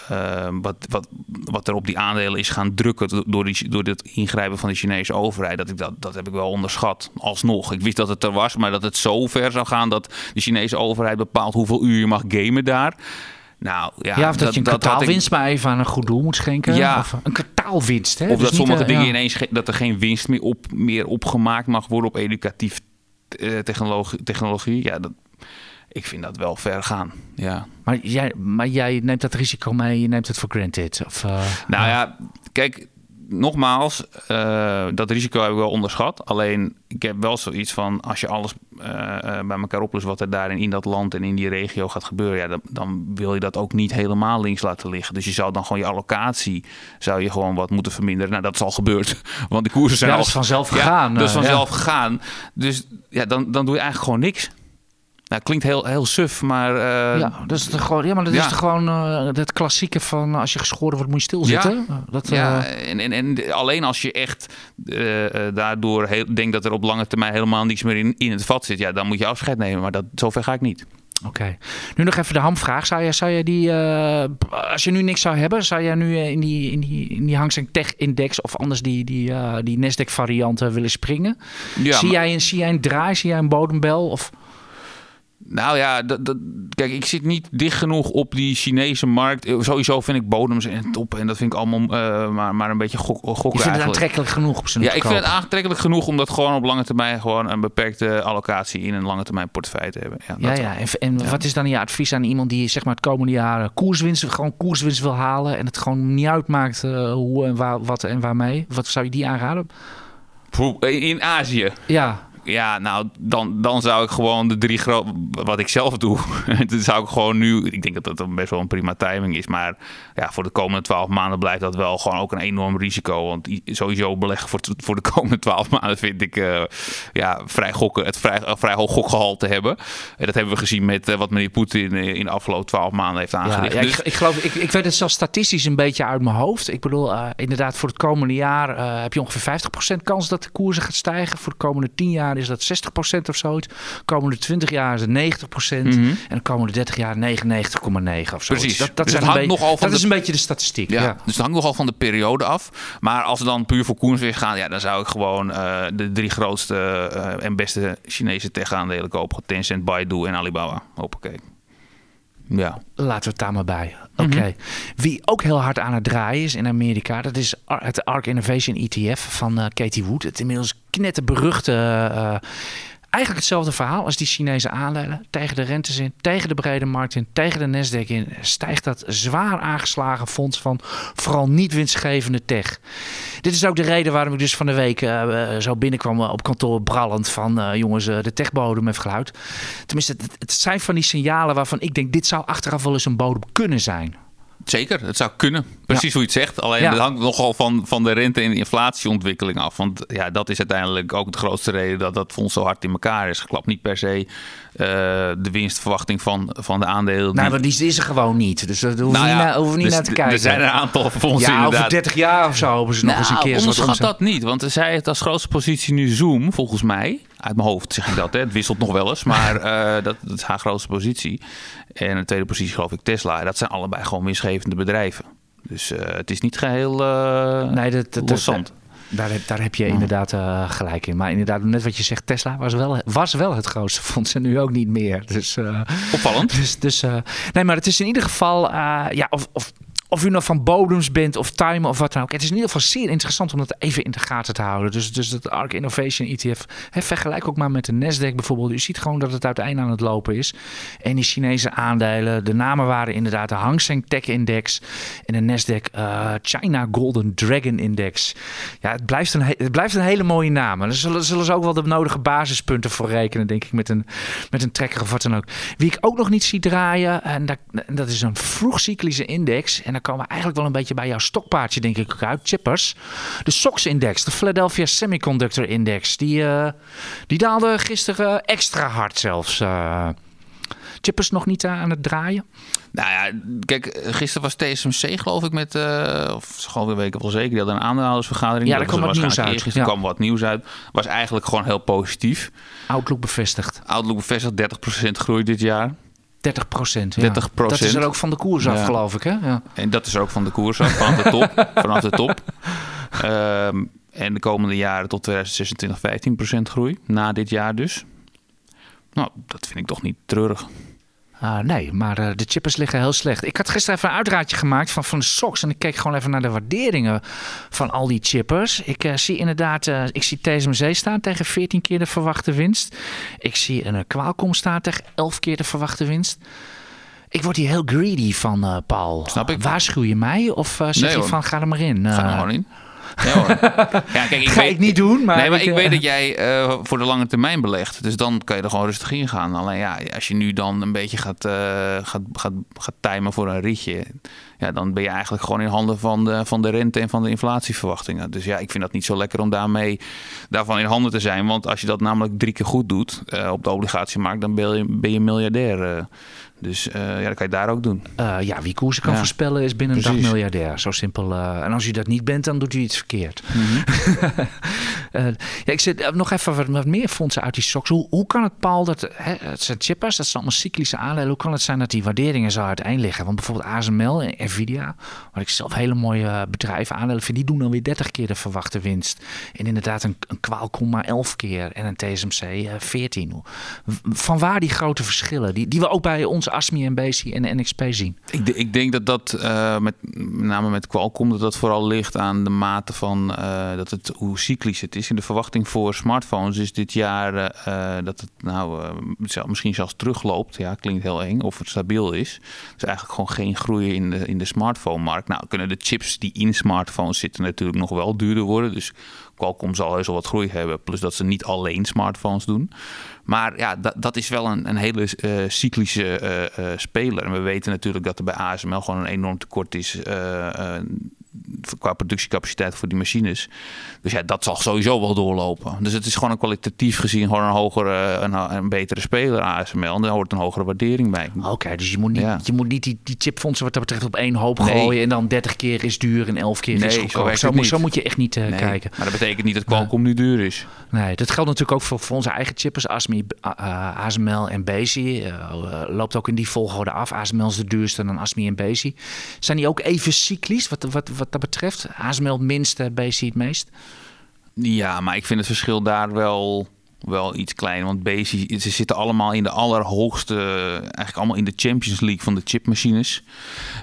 eh, wat, wat, wat er op die aandelen is gaan drukken door, die, door het ingrijpen van de Chinese overheid. Dat, ik dat, dat heb ik wel onderschat. Alsnog. Ik wist dat het er was, maar dat het zo ver zou gaan dat de Chinese overheid bepaalt hoeveel uur je mag gamen daar. Nou, ja, Ja, of dat, je een kwartaalwinst maar even aan een goed doel moet schenken. Ja. Of een kwartaalwinst, hè? Of Dus dat sommige eh, dingen ja. ineens dat er geen winst meer, op, meer opgemaakt mag worden op educatief eh, technologie, technologie. Ja, dat, ik vind dat wel ver gaan. Ja. Maar jij, maar jij neemt dat risico mee, je neemt het voor granted. Of, eh, Nou ja, kijk, nogmaals, eh, dat risico heb ik wel onderschat. Alleen, ik heb wel zoiets van, als je alles eh, eh, bij elkaar oplust wat er daar in, dat land en in die regio gaat gebeuren, ja, dan, dan wil je dat ook niet helemaal links laten liggen. Dus je zou dan gewoon je allocatie, zou je gewoon wat moeten verminderen. Nou, dat is al gebeurd, want de koersen zijn Ja, al... vanzelf Ja, gegaan, dat is eh, vanzelf ja. gegaan. Dus ja, dan, dan doe je eigenlijk gewoon niks. Nou, klinkt heel, heel suf, maar... eh, ja, dat is toch gewoon, ja, maar dat ja. is toch gewoon eh, het klassieke van als je geschoren wordt moet je stilzitten. Ja. Dat, Ja, eh, en, en, en alleen als je echt eh, eh, daardoor heel, denkt dat er op lange termijn helemaal niks meer in, in het vat zit, ja, dan moet je afscheid nemen. Maar dat, zover ga ik niet. Oké. Nu nog even de hamvraag. Zou je, zou je die, eh, als je nu niks zou hebben, zou jij nu eh, in die, in die, in die Hang Seng Tech Index of anders die, die, eh, die Nasdaq varianten willen springen? Ja, zie, maar- jij een, zie jij een draai, zie jij een bodembel? Of, Nou ja, dat, dat, kijk, ik zit niet dicht genoeg op die Chinese markt. Eh, Sowieso vind ik bodems en top en dat vind ik allemaal eh, maar, maar een beetje gok, gokken je vindt het aantrekkelijk genoeg op zijn Ja, ik vind het aantrekkelijk genoeg om dat gewoon op lange termijn gewoon een beperkte allocatie in een lange termijn portefeuille te hebben. Ja, Ja, ja. En, en wat is dan je advies aan iemand die zeg maar het komende jaar koerswinst, gewoon koerswinst wil halen en het gewoon niet uitmaakt eh, hoe en waar, wat en waarmee? Wat zou je die aanraden? In Azië. Ja, Ja, nou, dan, dan zou ik gewoon de drie grote... Wat ik zelf doe, dan zou ik gewoon nu... Ik denk dat dat dan best wel een prima timing is. Maar ja, voor de komende twaalf maanden blijft dat wel gewoon ook een enorm risico. Want sowieso beleggen voor, voor de komende twaalf maanden vind ik eh, ja, vrij gokken, het vrij, vrij hoog gokgehalte hebben. En dat hebben we gezien met eh, wat meneer Poetin eh, in de afgelopen twaalf maanden heeft aangericht. ja, Dus- ik, ik geloof, ik, ik weet het zelfs statistisch een beetje uit mijn hoofd. Ik bedoel, inderdaad, voor het komende jaar heb je ongeveer 50% kans dat de koersen gaat stijgen. Voor de komende 10 jaar is dat 60% of zoiets. De komende 20 jaar is het 90%. Mhm. En de komende 30 jaar 99,9 of zo. Precies. Dat, dat, Dus zijn hangt beetje- nogal van dat de- is een beetje de statistiek. Ja, Ja. dus het hangt nogal van de periode af. Maar als we dan puur voor koerswinst gaan, ja, dan zou ik gewoon eh, de drie grootste eh, en beste Chinese tech-aandelen kopen. Tencent, Baidu en Alibaba. Hoppakee. Ja. Laten we het daar maar bij. Oké. Wie ook heel hard aan het draaien is in Amerika, dat is het ARK Innovation ETF van eh, Katie Wood. Het inmiddels knetterberuchte. eh eigenlijk hetzelfde verhaal als die Chinese aandelen. Tegen de rentes in, tegen de brede markt in, tegen de Nasdaq in. Stijgt dat zwaar aangeslagen fonds van vooral niet winstgevende tech. Dit is ook de reden waarom ik dus van de week eh, eh, zo binnenkwam eh, op kantoor brallend van jongens, de techbodem heeft geluid. Tenminste, het, het zijn van die signalen waarvan ik denk dit zou achteraf wel eens een bodem kunnen zijn. Zeker, het zou kunnen. Precies hoe je het zegt. Alleen het hangt nogal van, van de rente- en inflatieontwikkeling af. Want ja, dat is uiteindelijk ook de grootste reden dat dat fonds zo hard in elkaar is geklapt. Niet per se eh, de winstverwachting van, van de aandelen. Nou, die- die is er gewoon niet. Dus daar hoeven we Nou niet, ja, naar, hoeven we niet dus naar te kijken. Er zijn een aantal fondsen ja, inderdaad. over 30 jaar of zo hopen ze nog eens een keer. Nou, onderschat omzet. dat niet. Want zij heeft als grootste positie nu Zoom, volgens mij. Uit mijn hoofd zeg ik dat. Hè. Het wisselt nog wel eens. Maar eh, dat, dat is haar grootste positie. En de tweede positie geloof ik Tesla. Dat zijn allebei gewoon winstgevende bedrijven. Dus eh, het is niet geheel eh Nee, dat, dat, loszand. daar, heb- daar heb je inderdaad eh, gelijk in. Maar inderdaad, net wat je zegt, Tesla was wel, was wel het grootste fonds en nu ook niet meer. Dus, Opvallend. dus, dus nee, maar het is in ieder geval, ja, of, of, of u nou van bodems bent of time of wat dan ook. Het is in ieder geval zeer interessant om dat even in de gaten te houden. Dus, dus dat ARK Innovation ETF, hè, vergelijk ook maar met de Nasdaq bijvoorbeeld. U ziet gewoon dat het uiteindelijk aan het lopen is. En die Chinese aandelen, de namen waren inderdaad de Hang Seng Tech Index en de Nasdaq eh, China Golden Dragon Index. Ja, het blijft een, he- het blijft een hele mooie naam. En daar zullen, zullen ze ook wel de nodige basispunten voor rekenen, denk ik, met een, met een trekker of wat dan ook. Wie ik ook nog niet zie draaien, en dat, dat is een vroegcyclische index. En dan komen we eigenlijk wel een beetje bij jouw stokpaardje, denk ik, ook uit. Chippers. De SOX-index, de Philadelphia Semiconductor Index. Die, eh, die daalde gisteren extra hard zelfs. eh. chippers nog niet aan het draaien? Nou ja, kijk, gisteren was TSMC geloof ik met, uh, of gewoon een week wel zeker, die hadden een aandeelhoudersvergadering. Ja, daar kwam wat nieuws uit. Gisteren kwam wat nieuws uit. Was eigenlijk gewoon heel positief. Outlook bevestigd. Outlook bevestigd, 30% groei dit jaar. 30 procent. Ja. 30 Dat is er ook van de koers af, geloof ik. Hè? Ja. En dat is ook van de koers af, vanaf de top. vanaf de top. Um, en de komende jaren tot 2026 15 procent groei. Na dit jaar dus. Nou, dat vind ik toch niet treurig. Uh, nee, maar uh, de chippers liggen heel slecht. Ik had gisteren even een uitraadje gemaakt van, van de socks. En ik keek gewoon even naar de waarderingen van al die chippers. Ik uh, zie inderdaad, ik zie TSMC staan tegen 14 keer de verwachte winst. Ik zie een Qualcomm staan tegen 11 keer de verwachte winst. Ik word hier heel greedy van, Paul. Snap ik. Waarschuw je mij of zeg nee, je van ga er maar in? Ga er gewoon in. Ja, hoor. ja, kijk, ik Ga weet, ik niet doen. Maar nee, maar ik, ik weet dat jij uh, voor de lange termijn belegt. Dus dan kan je er gewoon rustig in gaan. Alleen ja, als je nu dan een beetje gaat, uh, gaat, gaat, gaat timen voor een ritje. Ja, dan ben je eigenlijk gewoon in handen van de, van de rente en van de inflatieverwachtingen. Dus ja, ik vind dat niet zo lekker om daarmee daarvan in handen te zijn. Want als je dat namelijk drie keer goed doet uh, op de obligatiemarkt, dan ben je, ben je miljardair. Dus uh, ja, dat kan je daar ook doen. Ja, wie koersen kan ja. voorspellen is binnen Precies. een dag miljardair. Zo simpel. En als je dat niet bent, dan doet u iets verkeerd. Mm -hmm. ja, ik zit nog even wat, wat, meer fondsen uit die stocks. Hoe, hoe kan het, Paul, dat hè, het zijn chippers, dat zijn allemaal cyclische aandelen. Hoe kan het zijn dat die waarderingen zo uiteen liggen? Want bijvoorbeeld ASML en Nvidia, wat ik zelf hele mooie bedrijven aandelen vind, die doen dan weer 30 keer de verwachte winst. En inderdaad een, een Qualcomm maar 11 keer en een TSMC 14. Van waar die grote verschillen, die, die we ook bij ons ASMI en BC en NXP zien? Ik, ik denk dat dat uh, met, name met Qualcomm dat dat vooral ligt aan de mate van dat het, hoe cyclisch het is. In de verwachting voor smartphones is dit jaar dat het nou misschien zelfs terugloopt. Ja, klinkt heel eng. Of het stabiel is. Dus eigenlijk gewoon geen groei in de, in de smartphone-markt. Nou, kunnen de chips die in smartphones zitten natuurlijk nog wel duurder worden. Dus Qualcomm zal heus wel wat groei hebben. Plus dat ze niet alleen smartphones doen. Maar ja, dat, dat is wel een, een hele uh, cyclische uh, uh, speler. En we weten natuurlijk dat er bij ASML gewoon een enorm tekort is qua productiecapaciteit voor die machines. Dus ja, dat zal sowieso wel doorlopen. Dus het is gewoon een kwalitatief gezien gewoon een hogere, een, een betere speler ASML. En daar hoort een hogere waardering bij. Oké, dus je moet niet, ja. je moet niet die, die chipfondsen wat dat betreft op één hoop nee. gooien en dan 30 keer is duur en 11 keer nee, is goedkoop. Zo, zo, zo, moet je echt niet uh, nee, kijken. Maar dat betekent niet dat Qualcomm nu duur is. Nee, dat geldt natuurlijk ook voor, voor onze eigen chippers. ASMI, uh, ASML en Bezi uh, loopt ook in die volgorde af. ASML is de duurste dan ASMI en Bezi. Zijn die ook even cyclisch wat, wat, wat dat betreft? ASML het minste, BC het meest? Ja, maar ik vind het verschil daar wel, wel iets klein. Want BC, ze zitten allemaal in de allerhoogste, eigenlijk allemaal in de Champions League van de chipmachines.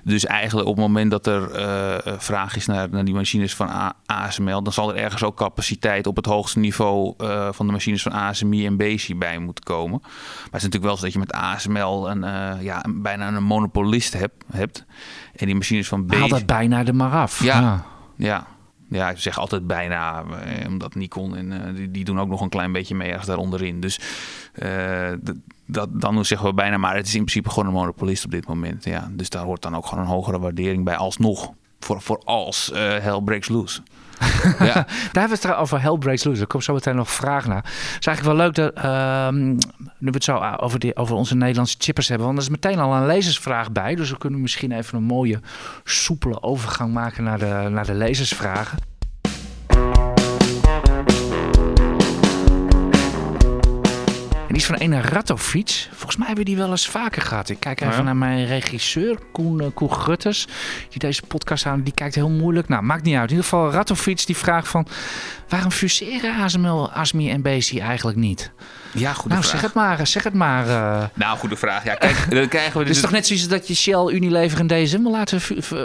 Dus eigenlijk op het moment dat er uh, vraag is naar, naar die machines van A ASML, dan zal er ergens ook capaciteit op het hoogste niveau uh, van de machines van ASMI en BC bij moeten komen. Maar het is natuurlijk wel zo dat je met ASML een, uh, ja, een, bijna een monopolist heb, hebt. En die machines van BC... Haal dat bijna er maar af. ja. ja. Ja, ja, ik zeg altijd bijna, eh, omdat Nikon en uh, die, die, doen ook nog een klein beetje mee ergens daaronderin. Dus uh, dat, dan zeggen we bijna, maar het is in principe gewoon een monopolist op dit moment. Ja, dus daar hoort dan ook gewoon een hogere waardering bij alsnog. Voor, voor als Hell Breaks Loose. Ja. Daar hebben we het over Hell Breaks Loose. Er komt zo meteen nog vraag naar. Het is eigenlijk wel leuk dat, uh, nu we het zo over, die, over onze Nederlandse chippers hebben. Want er is meteen al een lezersvraag bij. Dus we kunnen misschien even een mooie, soepele overgang maken naar de, naar de lezersvragen. Die is van een Rattofiets. Volgens mij hebben we die wel eens vaker gehad. Ik kijk even ja. naar mijn regisseur, Koen, uh, Koen Grutters. Die deze podcast aan, die kijkt heel moeilijk. Nou, maakt niet uit. In ieder geval Rattofiets die vraagt van... waarom fuseren ASML, ASMI en BC eigenlijk niet? Ja, goede nou, vraag. zeg het maar. Zeg het maar. Uh... Nou, goede vraag. Ja, kijk, dan krijgen we dus... Het is toch net zoiets dat je Shell, Unilever en DSM wil laten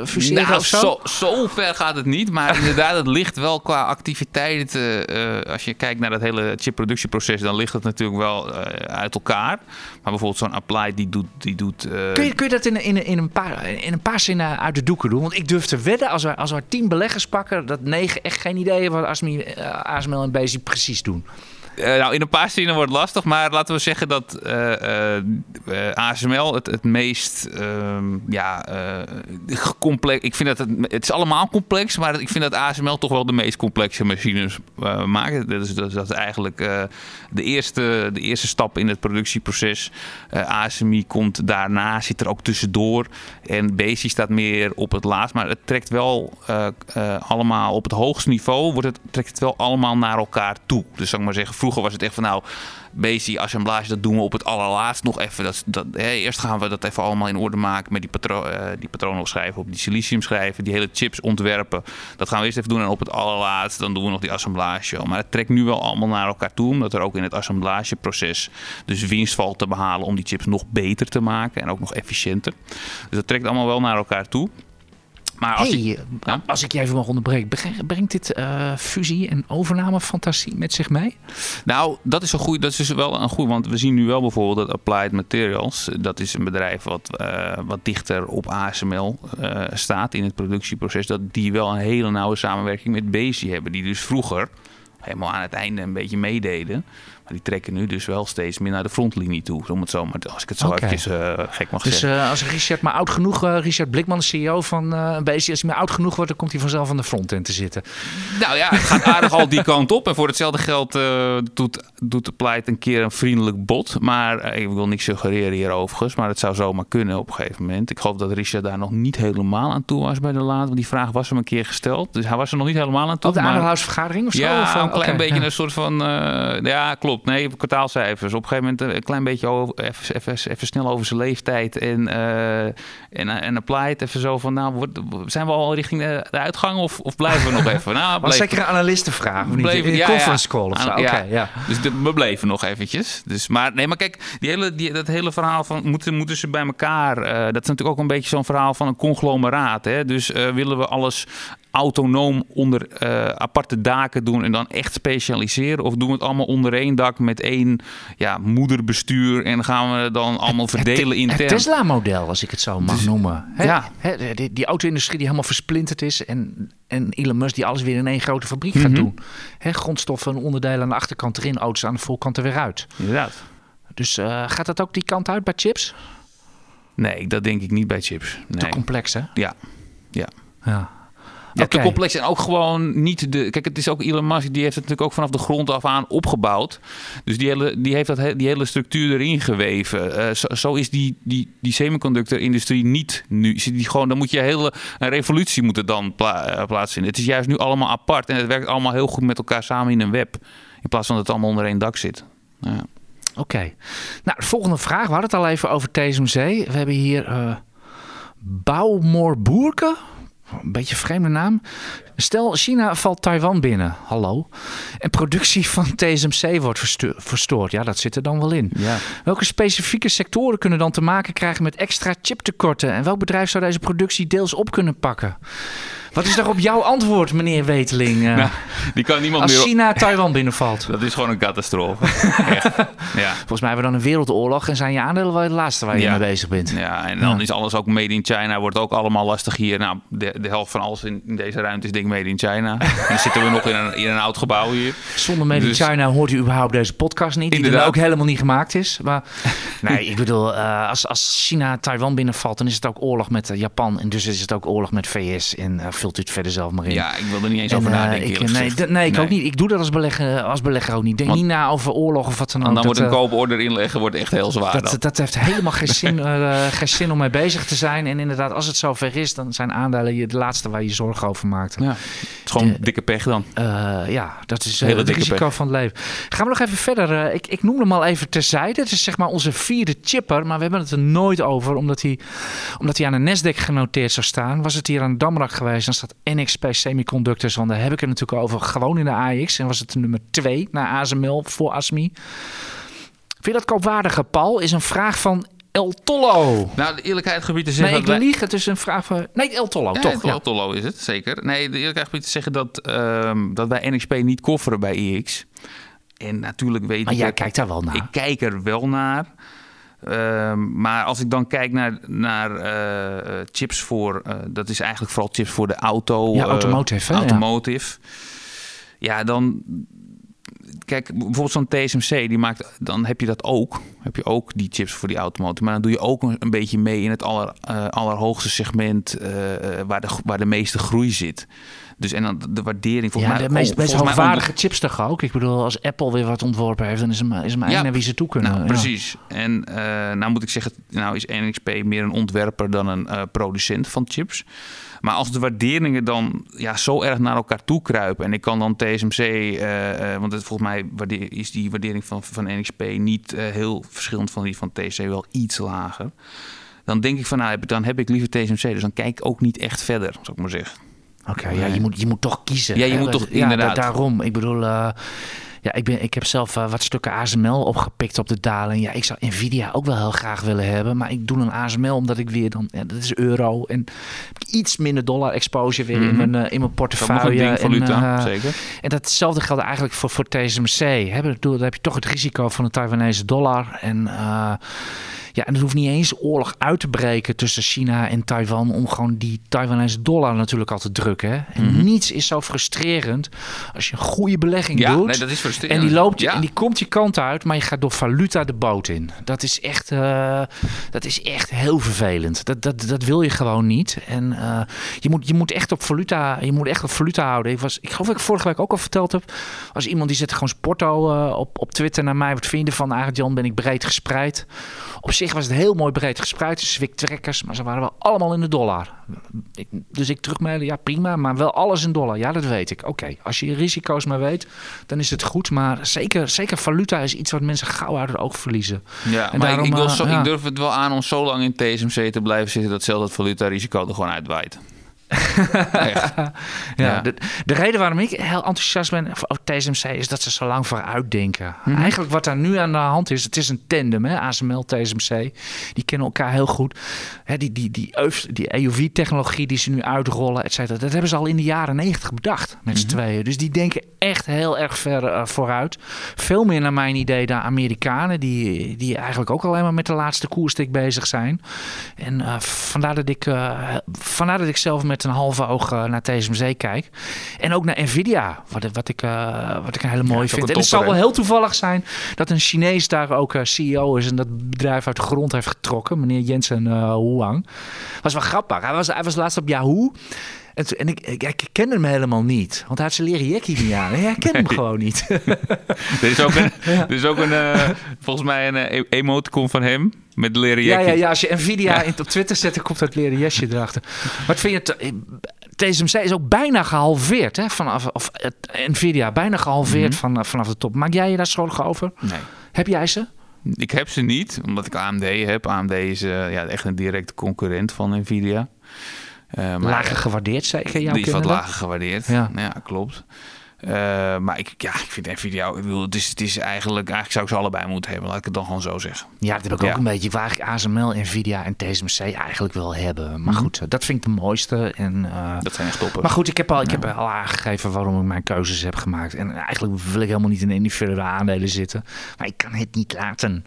fuseren nou, of zo? zo? Zo ver gaat het niet. Maar inderdaad, het ligt wel qua activiteit... Uh, als je kijkt naar dat hele chipproductieproces... dan ligt het natuurlijk wel uh, uit elkaar. Maar bijvoorbeeld zo'n Applied, die doet... Die doet kun, je, kun je dat in, in, in, een paar, in een paar zinnen uit de doeken doen? Want ik durf te wedden, als we, als we tien beleggers pakken... dat negen echt geen idee hebben wat ASML en Basic precies doen. Eh, nou, in een paar zinnen wordt het lastig, maar laten we zeggen dat eh, eh, ASML het, het meest ehm, ja, complex. Ik vind dat het, het is allemaal complex, maar ik vind dat ASML toch wel de meest complexe machines maakt. Dat is, dat is, eigenlijk de, eerste, de eerste stap in het productieproces. ASMI komt daarna, zit er ook tussendoor. En Bezi staat meer op het laatst, maar het trekt wel allemaal op het hoogste niveau. Wordt het, trekt het wel allemaal naar elkaar toe. Dus zou ik maar zeggen, vroeger was het echt van nou. Basic assemblage, dat doen we op het allerlaatst nog even. Dat, dat, hè, eerst gaan we dat even allemaal in orde maken met die, patro eh, die patronen schrijven, op die silicium schrijven, die hele chips ontwerpen. Dat gaan we eerst even doen en op het allerlaatst dan doen we nog die assemblage. Maar het trekt nu wel allemaal naar elkaar toe, omdat er ook in het assemblageproces dus winst valt te behalen om die chips nog beter te maken en ook nog efficiënter. Dus dat trekt allemaal wel naar elkaar toe. Maar als Hey, je, Ja? als ik je even mag onderbreken, breng- brengt dit eh, fusie- en overnamefantasie met zich mee? Nou, dat is, een goeie, dat is dus wel een goed. Want we zien nu wel bijvoorbeeld dat Applied Materials. Dat is een bedrijf wat, eh, wat dichter op ASML eh, staat in het productieproces. Dat die wel een hele nauwe samenwerking met Bezi hebben. Die dus vroeger helemaal aan het einde een beetje meededen. Maar die trekken nu dus wel steeds meer naar de frontlinie toe. Om het zo, maar als ik het zo Oké. eventjes eh, gek mag Dus zeggen. eh, als Richard maar oud genoeg, eh, Richard Blikman, de CEO van eh BC, als hij maar oud genoeg wordt, dan komt hij vanzelf aan de frontend te zitten. Nou ja, het gaat aardig al die kant op. En voor hetzelfde geld eh, doet, doet de pleit een keer een vriendelijk bod. Maar ik wil niks suggereren hier overigens. Maar het zou zomaar kunnen op een gegeven moment. Ik geloof dat Richard daar nog niet helemaal aan toe was bij de laat. Want die vraag was hem een keer gesteld. Dus hij was er nog niet helemaal aan toe. Op de maar- aandeelhoudersvergadering of zo? ja, Of, een klein beetje ja. een soort van... eh, ja, klopt. Nee, kwartaalcijfers. Op een gegeven moment een klein beetje over, even, even, even snel over zijn leeftijd. En, eh en, en applied even zo van... Nou, wordt- zijn we al richting de, de uitgang of, of blijven we nog even? Nou, Was bleef- zeker een analistenvraag, of niet? Een ja, conference ja. call of zo? Ja. ja. Dus de, we bleven nog eventjes. Dus, maar nee, maar kijk, die hele, die, dat hele verhaal van moeten, moeten ze bij elkaar. eh, dat is natuurlijk ook een beetje zo'n verhaal van een conglomeraat. Hè? Dus eh, willen we alles autonoom onder eh, aparte daken doen en dan echt specialiseren? Of doen we het allemaal onder één dak met één ja, moederbestuur en gaan we het dan allemaal verdelen Het intern? Tesla-model, als ik het zo mag noemen. Hè? ja. Hè, die, die auto-industrie die helemaal versplinterd is. En, en Elon Musk die alles weer in één grote fabriek gaat Mhm. doen. Hè, grondstoffen en onderdelen aan de achterkant erin, auto's aan de voorkant er weer uit. Inderdaad. Dus eh, gaat dat ook die kant uit bij chips? Nee, dat denk ik niet bij chips. Te Nee. complex, hè? Ja. Ja. Ja. Ja, te Oké. complex en ook gewoon niet de. Kijk, het is ook Elon Musk, die heeft het natuurlijk ook vanaf de grond af aan opgebouwd. Dus die hele, die heeft dat, die hele structuur erin geweven. Eh, zo, zo is die, die, die semiconductor-industrie niet nu. Die gewoon, dan moet je hele een revolutie moeten dan pla eh, plaatsvinden. Het is juist nu allemaal apart en het werkt allemaal heel goed met elkaar samen in een web. In plaats van dat het allemaal onder één dak zit. Ja. Oké. Nou, de volgende vraag. We hadden het al even over TSMC. We hebben hier eh Bouwmoor Boerke. Een beetje een vreemde naam. Stel, China valt Taiwan binnen. Hallo. En productie van TSMC wordt verstoord. Ja, dat zit er dan wel in. Ja. Welke specifieke sectoren kunnen dan te maken krijgen met extra chiptekorten? En welk bedrijf zou deze productie deels op kunnen pakken? Wat is daarop jouw antwoord, meneer Weteling? eh, Nou, die kan niemand als meer. China Taiwan binnenvalt? Dat is gewoon een catastrofe. Ja. Volgens mij hebben we dan een wereldoorlog en zijn je aandelen wel het laatste waar je Ja. mee bezig bent. Ja, en dan Ja. is alles ook made in China. Wordt ook allemaal lastig hier. Nou, de, de helft van alles in, in deze ruimte is ik made in China. en dan zitten we nog in een, in een oud gebouw hier. Zonder Made in Dus- China hoort u überhaupt deze podcast niet. Die er ook helemaal niet gemaakt is. Maar nee, ik bedoel, eh, als, als China Taiwan binnenvalt, dan is het ook oorlog met eh, Japan. En dus is het ook oorlog met VS. En eh, vult u het verder zelf maar in. Ja, ik wil er niet eens En, over eh, nadenken. ik, nee, nee, ik Nee. ook niet. Ik doe dat als belegger, als belegger ook niet. Denk Want- niet na over oorlog of wat dan ook. Want dan Dat, wordt een eh, kooporder inleggen wordt echt heel zwaar. dat, dat heeft helemaal geen zin, eh, geen zin om mee bezig te zijn. En inderdaad, als het zover is, dan zijn aandelen je de laatste waar je je zorgen over maakt. ja, het is gewoon De- dikke pech dan. Ja, dat is Hele het dikke risico pech. van het leven. Gaan we nog even verder. ik, ik noem hem al even terzijde. Het is zeg maar onze vierde chipper. Maar we hebben het er nooit over. Omdat hij, omdat hij aan de Nasdaq genoteerd zou staan. Was het hier aan de Damrak geweest. Dan staat NXP Semiconductors. Want daar heb ik het natuurlijk over. Gewoon in de AX. En was het nummer twee na ASML voor ASMI. Vind je dat koopwaardige, Paul? Is een vraag van El Tollo. Nou, de eerlijkheid gebied te Nee, zeggen... ik dat wij- lieg. Het is een vraag van... Nee, El Tollo, Ja, toch? Ja. Tollo is het, zeker. Nee, de eerlijkheid gebied te zeggen dat, ehm, dat wij NXP niet kofferen bij EX. En natuurlijk weet Maar ik... jij dat- kijkt daar wel naar. Ik kijk er wel naar. Ehm, maar als ik dan kijk naar, naar eh, eh, chips voor, eh, dat is eigenlijk vooral chips voor de auto. Ja, automotive, hè? Ja. automotive. Ja. dan kijk, bijvoorbeeld zo'n TSMC, die maakt, dan heb je dat ook. Heb je ook die chips voor die automotive. Maar dan doe je ook een, een beetje mee in het aller, uh, allerhoogste segment uh, waar, de, waar de meeste groei zit. Dus en dan de waardering volgens ja, mij... de meest, meest hoogwaardige chips toch ook? Ik bedoel, als Apple weer wat ontworpen heeft, dan is hem, is hem ja, naar wie ze toe kunnen. Nou, precies. En uh, nou moet ik zeggen, nou is NXP meer een ontwerper dan een uh, producent van chips. Maar als de waarderingen dan ja, zo erg naar elkaar toe kruipen. En ik kan dan TSMC, uh, want het, volgens mij is die waardering van, van NXP niet uh, heel verschillend van die van TC, wel iets lager. Dan denk ik van nou, dan heb ik liever TSMC. Dus dan kijk ik ook niet echt verder, zou ik maar zeggen. Oké, okay, ja, je moet, je moet toch kiezen. Ja, je moet toch ja, inderdaad. daarom. Ik bedoel, uh, ja, ik, ben, ik heb zelf uh, wat stukken ASML opgepikt op de dalen. Ja, ik zou Nvidia ook wel heel graag willen hebben. Maar ik doe een ASML omdat ik weer dan, ja, dat is euro. En iets minder dollar exposure weer mm -hmm. in, mijn, uh, in mijn portefeuille. Dat en, zeker. En datzelfde geldt eigenlijk voor, voor TSMC. Hè? Dan heb je toch het risico van de Taiwanese dollar. En ja, en het hoeft niet eens oorlog uit te breken tussen China en Taiwan om gewoon die Taiwanese dollar natuurlijk al te drukken. Hè? En mm -hmm. niets is zo frustrerend als je een goede belegging ja, doet. Nee, dat is frustrerend. En die loopt ja. en die komt je kant uit, maar je gaat door valuta de boot in. Dat is echt, uh, dat is echt heel vervelend. Dat, dat, dat wil je gewoon niet. En uh, je, moet, je moet echt op valuta, je moet echt op valuta houden. Ik, was, ik geloof dat ik vorige week ook al verteld heb. Als iemand die zet gewoon sporto uh, op, op Twitter naar mij. Wat vind je van Arend Jan? Ben ik breed gespreid? Op zich was het heel mooi breed gespreid. De Zwick-trekkers, maar ze waren wel allemaal in de dollar. Ik, dus ik terugmailen, ja prima, maar wel alles in dollar. Ja, dat weet ik. Oké, okay. als je je risico's maar weet, dan is het goed. Maar zeker, zeker valuta is iets wat mensen gauw uit het oog verliezen. Ja, en maar daarom, ik, ik, wil uh, zo, ja. ik durf het wel aan om zo lang in TSMC te blijven zitten... dat zelfs dat valuta-risico er gewoon uitwaait. ja, ja. De, de, reden waarom ik heel enthousiast ben over TSMC is dat ze zo lang vooruit denken. Mhm. -hmm. Eigenlijk wat daar nu aan de hand is, het is een tandem, hè? ASML, TSMC. Die kennen elkaar heel goed. Hè, die die, die, die EUV-technologie die ze nu uitrollen, et cetera, dat hebben ze al in de jaren negentig bedacht met z'n Mhm. tweeën. Dus die denken echt heel erg ver uh, vooruit. Veel meer naar mijn idee dan Amerikanen, die, die eigenlijk ook alleen maar met de laatste koerstik bezig zijn. En uh, vandaar, dat ik, uh, vandaar dat ik zelf met een halve oog uh, naar TSMC kijk. En ook naar Nvidia, wat, wat, ik, uh, wat ik een hele mooie ja, vind. En het zal wel heel toevallig zijn dat een Chinees daar ook uh, CEO is en dat bedrijf uit de grond heeft getrokken. Meneer Jensen Huang. Was wel grappig. Hij was, hij was laatst op Yahoo. En, en ik, ik, ik kende hem helemaal niet. Want hij had zijn leren jackie niet aan. Ja, ik ken hem gewoon niet. er is ook een, ja. er is ook een uh, volgens mij een uh, emoticon van hem met leren ja, jackie. ja, ja, als je Nvidia ja. op Twitter zet, dan komt dat leren jasje erachter. Wat vind je... TSMC is ook bijna gehalveerd, hè? Vanaf, of Nvidia, bijna gehalveerd mm -hmm. van, vanaf de top. Maak jij je daar zorgen over? Nee. Heb jij ze? Ik heb ze niet, omdat ik AMD heb. AMD is uh, ja, echt een directe concurrent van Nvidia. Uh, maar, lager gewaardeerd, zeker? Jouw die is wat lager gewaardeerd. Ja, ja klopt. Uh, maar ik, ja, ik vind Nvidia, ik bedoel, het is, het is eigenlijk, eigenlijk zou ik ze allebei moeten hebben, laat ik het dan gewoon zo zeggen. Ja, dat heb ik ja. ook een beetje. Ik wil eigenlijk ASML, Nvidia en TSMC eigenlijk wel hebben. Maar Mhm. goed, dat vind ik de mooiste. En, uh, dat zijn echt toppen. Maar goed, ik heb, al, ik heb al aangegeven waarom ik mijn keuzes heb gemaakt. En eigenlijk wil ik helemaal niet in individuele aandelen zitten. Maar ik kan het niet laten.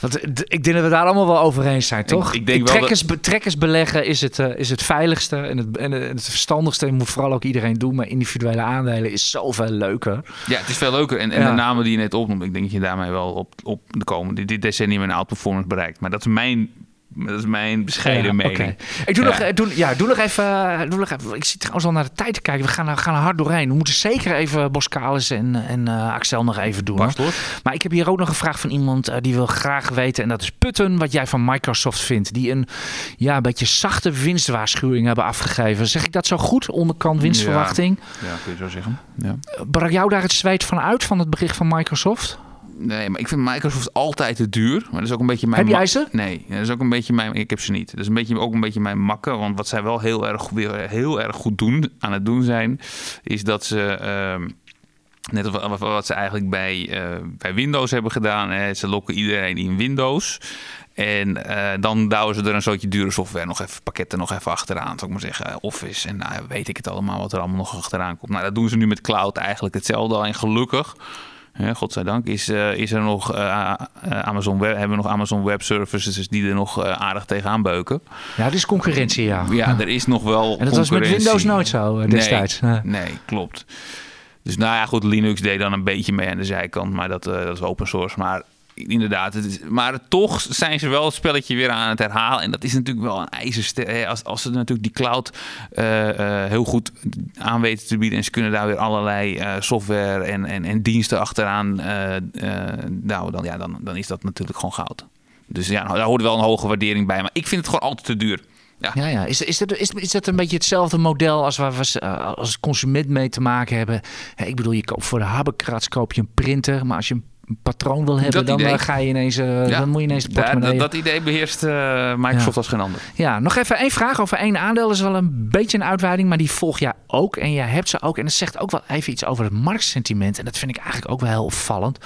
Want ik denk dat we daar allemaal wel over eens zijn, toch? Ik, ik denk trekkers, wel dat... trekkers beleggen is het, uh, is het veiligste en het, en het verstandigste. En moet vooral ook iedereen doen. Maar individuele aandelen is zoveel leuker. Ja, het is veel leuker. En, en ja. de namen die je net opnoemt, ik denk dat je daarmee wel op, op de komende dit decennium een outperformance bereikt. Maar dat is mijn dat is mijn bescheiden ja, mening. Okay. Ik doe, ja. nog, doe, ja, doe, nog even, doe nog even. Ik zit trouwens al naar de tijd te kijken. We gaan, gaan er hard doorheen. We moeten zeker even Boskalis en, en uh, Axel nog even doen. Maar ik heb hier ook nog een vraag van iemand uh, die wil graag weten. En dat is Putten, wat jij van Microsoft vindt. Die een, ja, een beetje zachte winstwaarschuwing hebben afgegeven. Zeg ik dat zo goed? Onderkant winstverwachting. Ja, ja kun je zo zeggen. Ja. Brak jou daar het zweet van uit van het bericht van Microsoft? Nee, maar ik vind Microsoft altijd te duur. Maar dat is ook een beetje mijn. Heb jij ze? Nee, dat is ook een beetje mijn. Ik heb ze niet. Dat is een beetje, ook een beetje mijn makken. Want wat zij wel heel erg, weer heel erg goed doen, aan het doen zijn, is dat ze. Uh, Net wat, wat ze eigenlijk bij, uh, bij Windows hebben gedaan. Hè. Ze lokken iedereen in Windows. En uh, dan douwen ze er een soortje dure software nog even, pakketten nog even achteraan. Zou ik maar zeggen, Office en nou, weet ik het allemaal wat er allemaal nog achteraan komt. Nou, dat doen ze nu met cloud eigenlijk hetzelfde. En gelukkig godzijdank is, uh, is er nog uh, Amazon Web, hebben we nog Amazon Web Services die er nog aardig tegenaan beuken. Ja, er is concurrentie, ja. Ja, er is nog wel En dat was met Windows nooit zo destijds. Nee, nee klopt. Dus nou ja, goed, Linux deed dan een beetje mee aan de zijkant, maar dat, uh, dat is open source. Maar inderdaad, het is, maar toch zijn ze wel het spelletje weer aan het herhalen. En dat is natuurlijk wel een ijzerster. Als, als ze natuurlijk die cloud uh, uh, heel goed aan weten te bieden. En ze kunnen daar weer allerlei uh, software en, en, en diensten achteraan. nou, dan, ja, dan, dan is dat natuurlijk gewoon goud. Dus ja, nou, daar hoort wel een hoge waardering bij. Maar ik vind het gewoon altijd te duur. Ja, ja. Is, is, dat, is, dat een beetje hetzelfde model als waar we als consument mee te maken hebben? Ik bedoel, je koopt voor de Habekrats koop je een printer, maar als je een patroon wil hebben, dan uh, ga je ineens, uh, ja, dan moet je ineens de portemonnee... Dat, dat idee beheerst uh, Microsoft ja. als geen ander. Ja, nog even één vraag over één aandeel. Dat is wel een beetje een uitweiding, maar die volg jij ook. En jij hebt ze ook. En dat zegt ook wel even iets over het marktsentiment. En dat vind ik eigenlijk ook wel heel opvallend.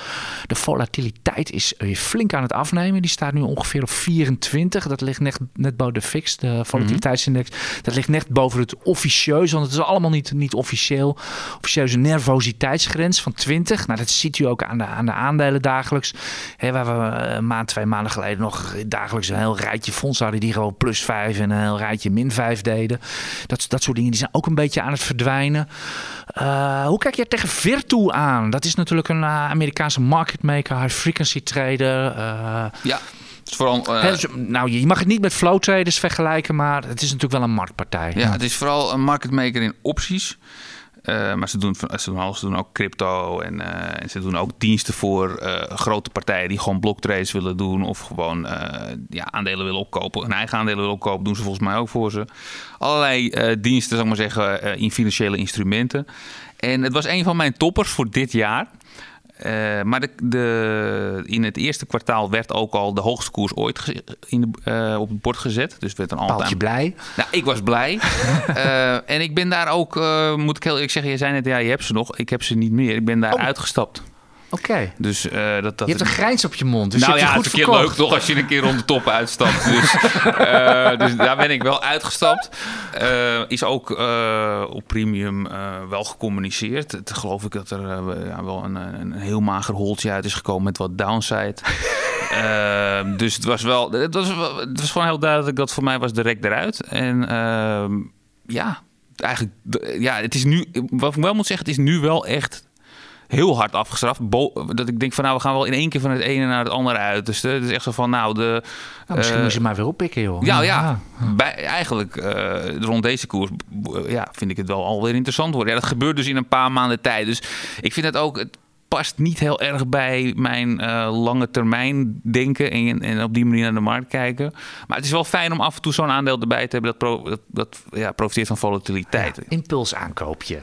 De volatiliteit is flink aan het afnemen. Die staat nu ongeveer op 24. Dat ligt net, net boven de fix, de volatiliteitsindex. Mm -hmm. Dat ligt net boven het officieus, want het is allemaal niet, niet officieel. Officieuze nervositeitsgrens van 20. Nou, dat ziet u ook aan de, aan de aandelen dagelijks. Hè, waar we een maand, twee maanden geleden nog dagelijks een heel rijtje fondsen hadden die gewoon plus 5 en een heel rijtje min 5 deden. Dat, dat soort dingen die zijn ook een beetje aan het verdwijnen. Uh, hoe kijk je tegen Virtu aan? Dat is natuurlijk een uh, Amerikaanse market maker, high frequency trader. Uh, ja. Vooral, uh, He, nou, je mag het niet met flow traders vergelijken, maar het is natuurlijk wel een marktpartij. Ja, ja. het is vooral een market maker in opties. Uh, maar ze doen, ze doen. Ze doen ook crypto en, en ze doen ook diensten voor grote partijen die gewoon bloktrades willen doen of gewoon ja, aandelen willen opkopen. Hun eigen aandelen willen opkopen, doen ze volgens mij ook voor ze. Allerlei diensten, zal ik maar zeggen, in financiële instrumenten. En het was een van mijn toppers voor dit jaar. Uh, maar de, de, in het eerste kwartaal werd ook al de hoogste koers ooit in de, uh, op het bord gezet. Dus werd een altijd. blij? Nou, ik was blij. uh, en ik ben daar ook, moet ik heel eerlijk zeggen, je zei net, ja, je hebt ze nog. Ik heb ze niet meer. Ik ben daar oh. uitgestapt. Oké. Okay. Dus, uh, dat, dat, je hebt een grijns op je mond. Dus nou je ja, goed het is een keer leuk toch als je een keer rond de top uitstapt. Dus, uh, dus daar ben ik wel uitgestapt. Uh, is ook op premium wel gecommuniceerd. Het, geloof ik dat er ja, wel een, een, heel mager holtje uit is gekomen met wat downside. dus het was wel, het was, het was gewoon heel duidelijk dat voor mij was direct eruit. En ja, eigenlijk, ja, het is nu, wat ik wel moet zeggen, het is nu wel echt heel hard afgestraft. dat ik denk van nou, we gaan wel in één keer van het ene naar het andere uit. Dus het is echt zo van nou, de... Nou, misschien uh, moet je maar weer oppikken, joh. Ja, ja. ja. Bij, eigenlijk uh, rond deze koers ja, vind ik het wel alweer interessant worden. Ja, dat gebeurt dus in een paar maanden tijd. Dus ik vind het ook... Het, past niet heel erg bij mijn uh, lange termijn denken en, en, op die manier naar de markt kijken. Maar het is wel fijn om af en toe zo'n aandeel erbij te hebben dat, pro, dat, dat ja, profiteert van volatiliteit. Ja, impuls aankoopje.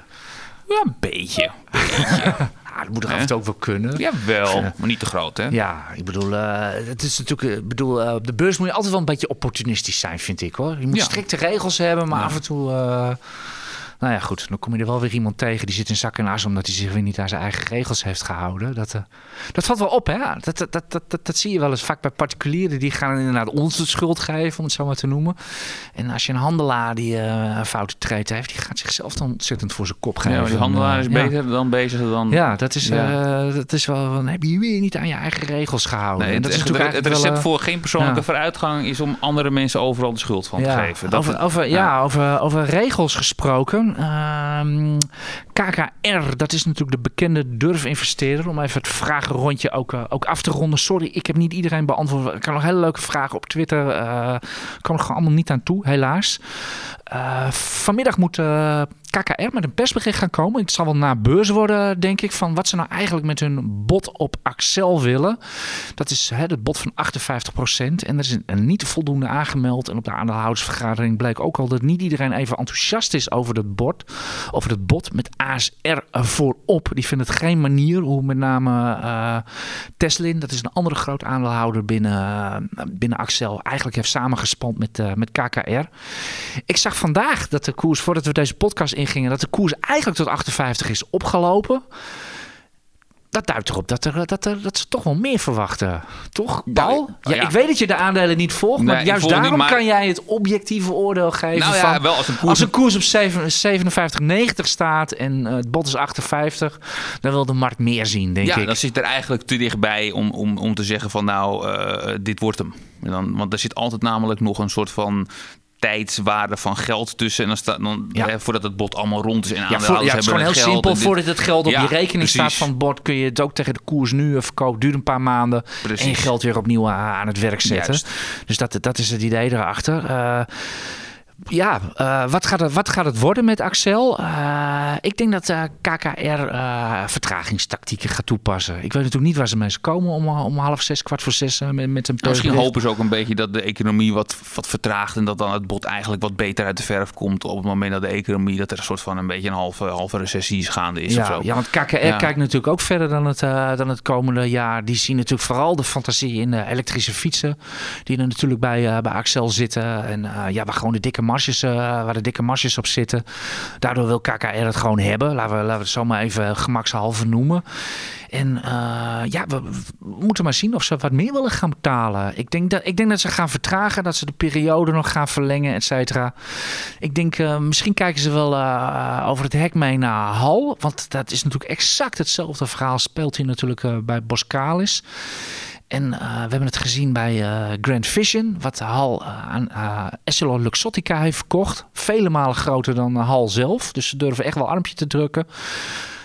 Ja, een beetje. beetje. ja, dat moet er af en toe ook wel kunnen. Jawel, maar niet te groot, hè? Ja, ik bedoel, uh, het is natuurlijk, ik bedoel, uh, op de beurs moet je altijd wel een beetje opportunistisch zijn, vind ik hoor. Je moet strikte regels hebben, maar af en toe. Nou ja, goed. Dan kom je er wel weer iemand tegen die zit in zak en as omdat hij zich weer niet aan zijn eigen regels heeft gehouden. Dat, uh, dat valt wel op, hè? Dat, dat, dat, dat, dat zie je wel eens vaak bij particulieren. Die gaan inderdaad ons de schuld geven, om het zo maar te noemen. En als je een handelaar die uh, een foute treed heeft, die gaat zichzelf dan ontzettend voor zijn kop geven. Ja, die handelaar is beter ja. dan bezig dan... Ja, dat is, ja. Uh, dat is wel... Dan heb je weer niet aan je eigen regels gehouden. Nee, dat is natuurlijk het recept wel, voor geen persoonlijke vooruitgang is om andere mensen overal de schuld van te geven. Dat over, het, over, ja, over, over regels gesproken. Um, KKR, dat is natuurlijk de bekende durf-investeerder. Om even het vragenrondje ook, uh, ook af te ronden. Sorry, ik heb niet iedereen beantwoord. Ik kan nog hele leuke vragen op Twitter. Uh, kan er gewoon allemaal niet aan toe, helaas. Uh, vanmiddag moet KKR met een persbericht gaan komen. Het zal wel na beurs worden, denk ik, van wat ze nou eigenlijk met hun bot op Axel willen. Dat is hè, het bot van 58%. En er is een, niet voldoende aangemeld. En op de aandeelhoudersvergadering bleek ook al dat niet iedereen even enthousiast is over het bord. Over het bot met ASR voorop. Die vinden het geen manier hoe met name uh, Teslin, dat is een andere groot aandeelhouder binnen, uh, binnen Axel, eigenlijk heeft samengespand met, uh, met KKR. Ik zag vandaag dat de koers, voordat we deze podcast ingingen, dat de koers eigenlijk tot 58 is opgelopen. Dat duidt erop dat, er, dat, er, dat ze toch wel meer verwachten. Toch, Paul? Ja, ja, Ik weet dat je de aandelen niet volgt, nee, maar juist daarom niet, maar... kan jij het objectieve oordeel geven. Nou van, wel als, een koers... als een koers op 57,90 staat en uh, het bod is 58, dan wil de markt meer zien, denk ja, ik. dan zit er eigenlijk te dichtbij om, om, om te zeggen van nou, uh, dit wordt hem. En dan, want er zit altijd namelijk nog een soort van tijdswaarde van geld tussen. En dan staat dan Ja. hè, voordat het bot allemaal rond is en Ja, voor, ja, het is gewoon heel geld simpel. dit- Voordat het geld op Ja, je rekening staat van het bord, kun je het ook tegen de koers nu verkopen. Duurt een paar maanden. Precies. En je geld weer opnieuw a- aan het werk zetten. Juist. Dus dat, dat is het idee erachter. Eh, ja, eh, wat, gaat het, wat gaat het worden met Axel? Eh, ik denk dat eh, KKR vertragingstactieken gaat toepassen. Ik weet natuurlijk niet waar ze mee komen om, om half zes, kwart voor zes met, met een misschien hopen ze ook een beetje dat de economie wat, wat vertraagt en dat dan het bot eigenlijk wat beter uit de verf komt op het moment dat de economie, dat er een soort van een beetje een halve, halve recessie is gaande is of Ja, zo. ja, want KKR Ja. kijkt natuurlijk ook verder dan het, dan het komende jaar. Die zien natuurlijk vooral de fantasie in elektrische fietsen. Die er natuurlijk bij, bij Axel zitten. En ja, waar gewoon de dikke marges, eh, waar de dikke marges op zitten. Daardoor wil KKR het gewoon hebben. Laten we, laten we het zo maar even gemakshalve noemen. En eh, ja, we, moeten maar zien of ze wat meer willen gaan betalen. Ik denk dat, ik denk dat ze gaan vertragen, dat ze de periode nog gaan verlengen, et cetera. Ik denk, eh, misschien kijken ze wel over het hek mee naar Hal. Want dat is natuurlijk exact hetzelfde verhaal. Speelt hier natuurlijk bij Boskalis. En eh, we hebben het gezien bij eh, Grand Vision, wat Hal eh, aan Essilor Luxottica heeft verkocht. Vele malen groter dan eh, Hal zelf. Dus ze durven echt wel armpje te drukken.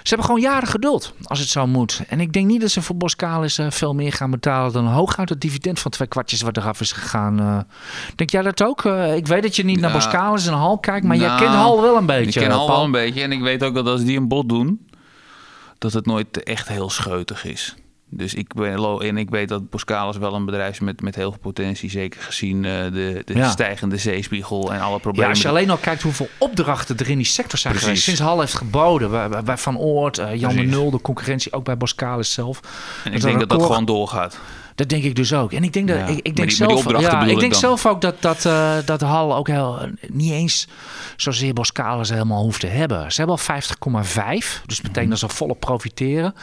Ze hebben gewoon jaren geduld, als het zo moet. En ik denk niet dat ze voor Boskalis veel meer gaan betalen dan hooguit het dividend van twee kwartjes wat eraf is gegaan. Denk jij dat ook? Ik weet dat je niet Ja. naar Boskalis en Hal kijkt, maar Nou, jij kent Hal wel een beetje. Ik ken al Paul. wel een beetje en ik weet ook dat als die een bod doen, dat het nooit echt heel scheutig is. Dus ik, ben, en ik weet dat Boskalis wel een bedrijf is met, met heel veel potentie. Zeker gezien eh, de, de Ja. stijgende zeespiegel en alle Ja, problemen. als je alleen al kijkt hoeveel opdrachten er in die sector zijn Precies. geweest. Sinds Hal heeft geboden. Bij, Van Oort, eh, Jan de. Nul, de concurrentie ook bij Boskalis zelf. en dat ik denk dat dat gewoon doorgaat. Dat denk ik dus ook. En ik denk, dat, Ja. ik, ik denk, die- zelf, ja, ik denk zelf ook dat, dat, eh, dat Hal ook heel, niet eens zozeer Boskalis helemaal hoeft te hebben. Ze hebben al 50,5. Dus betekent Mhm. dat ze volle profiteren.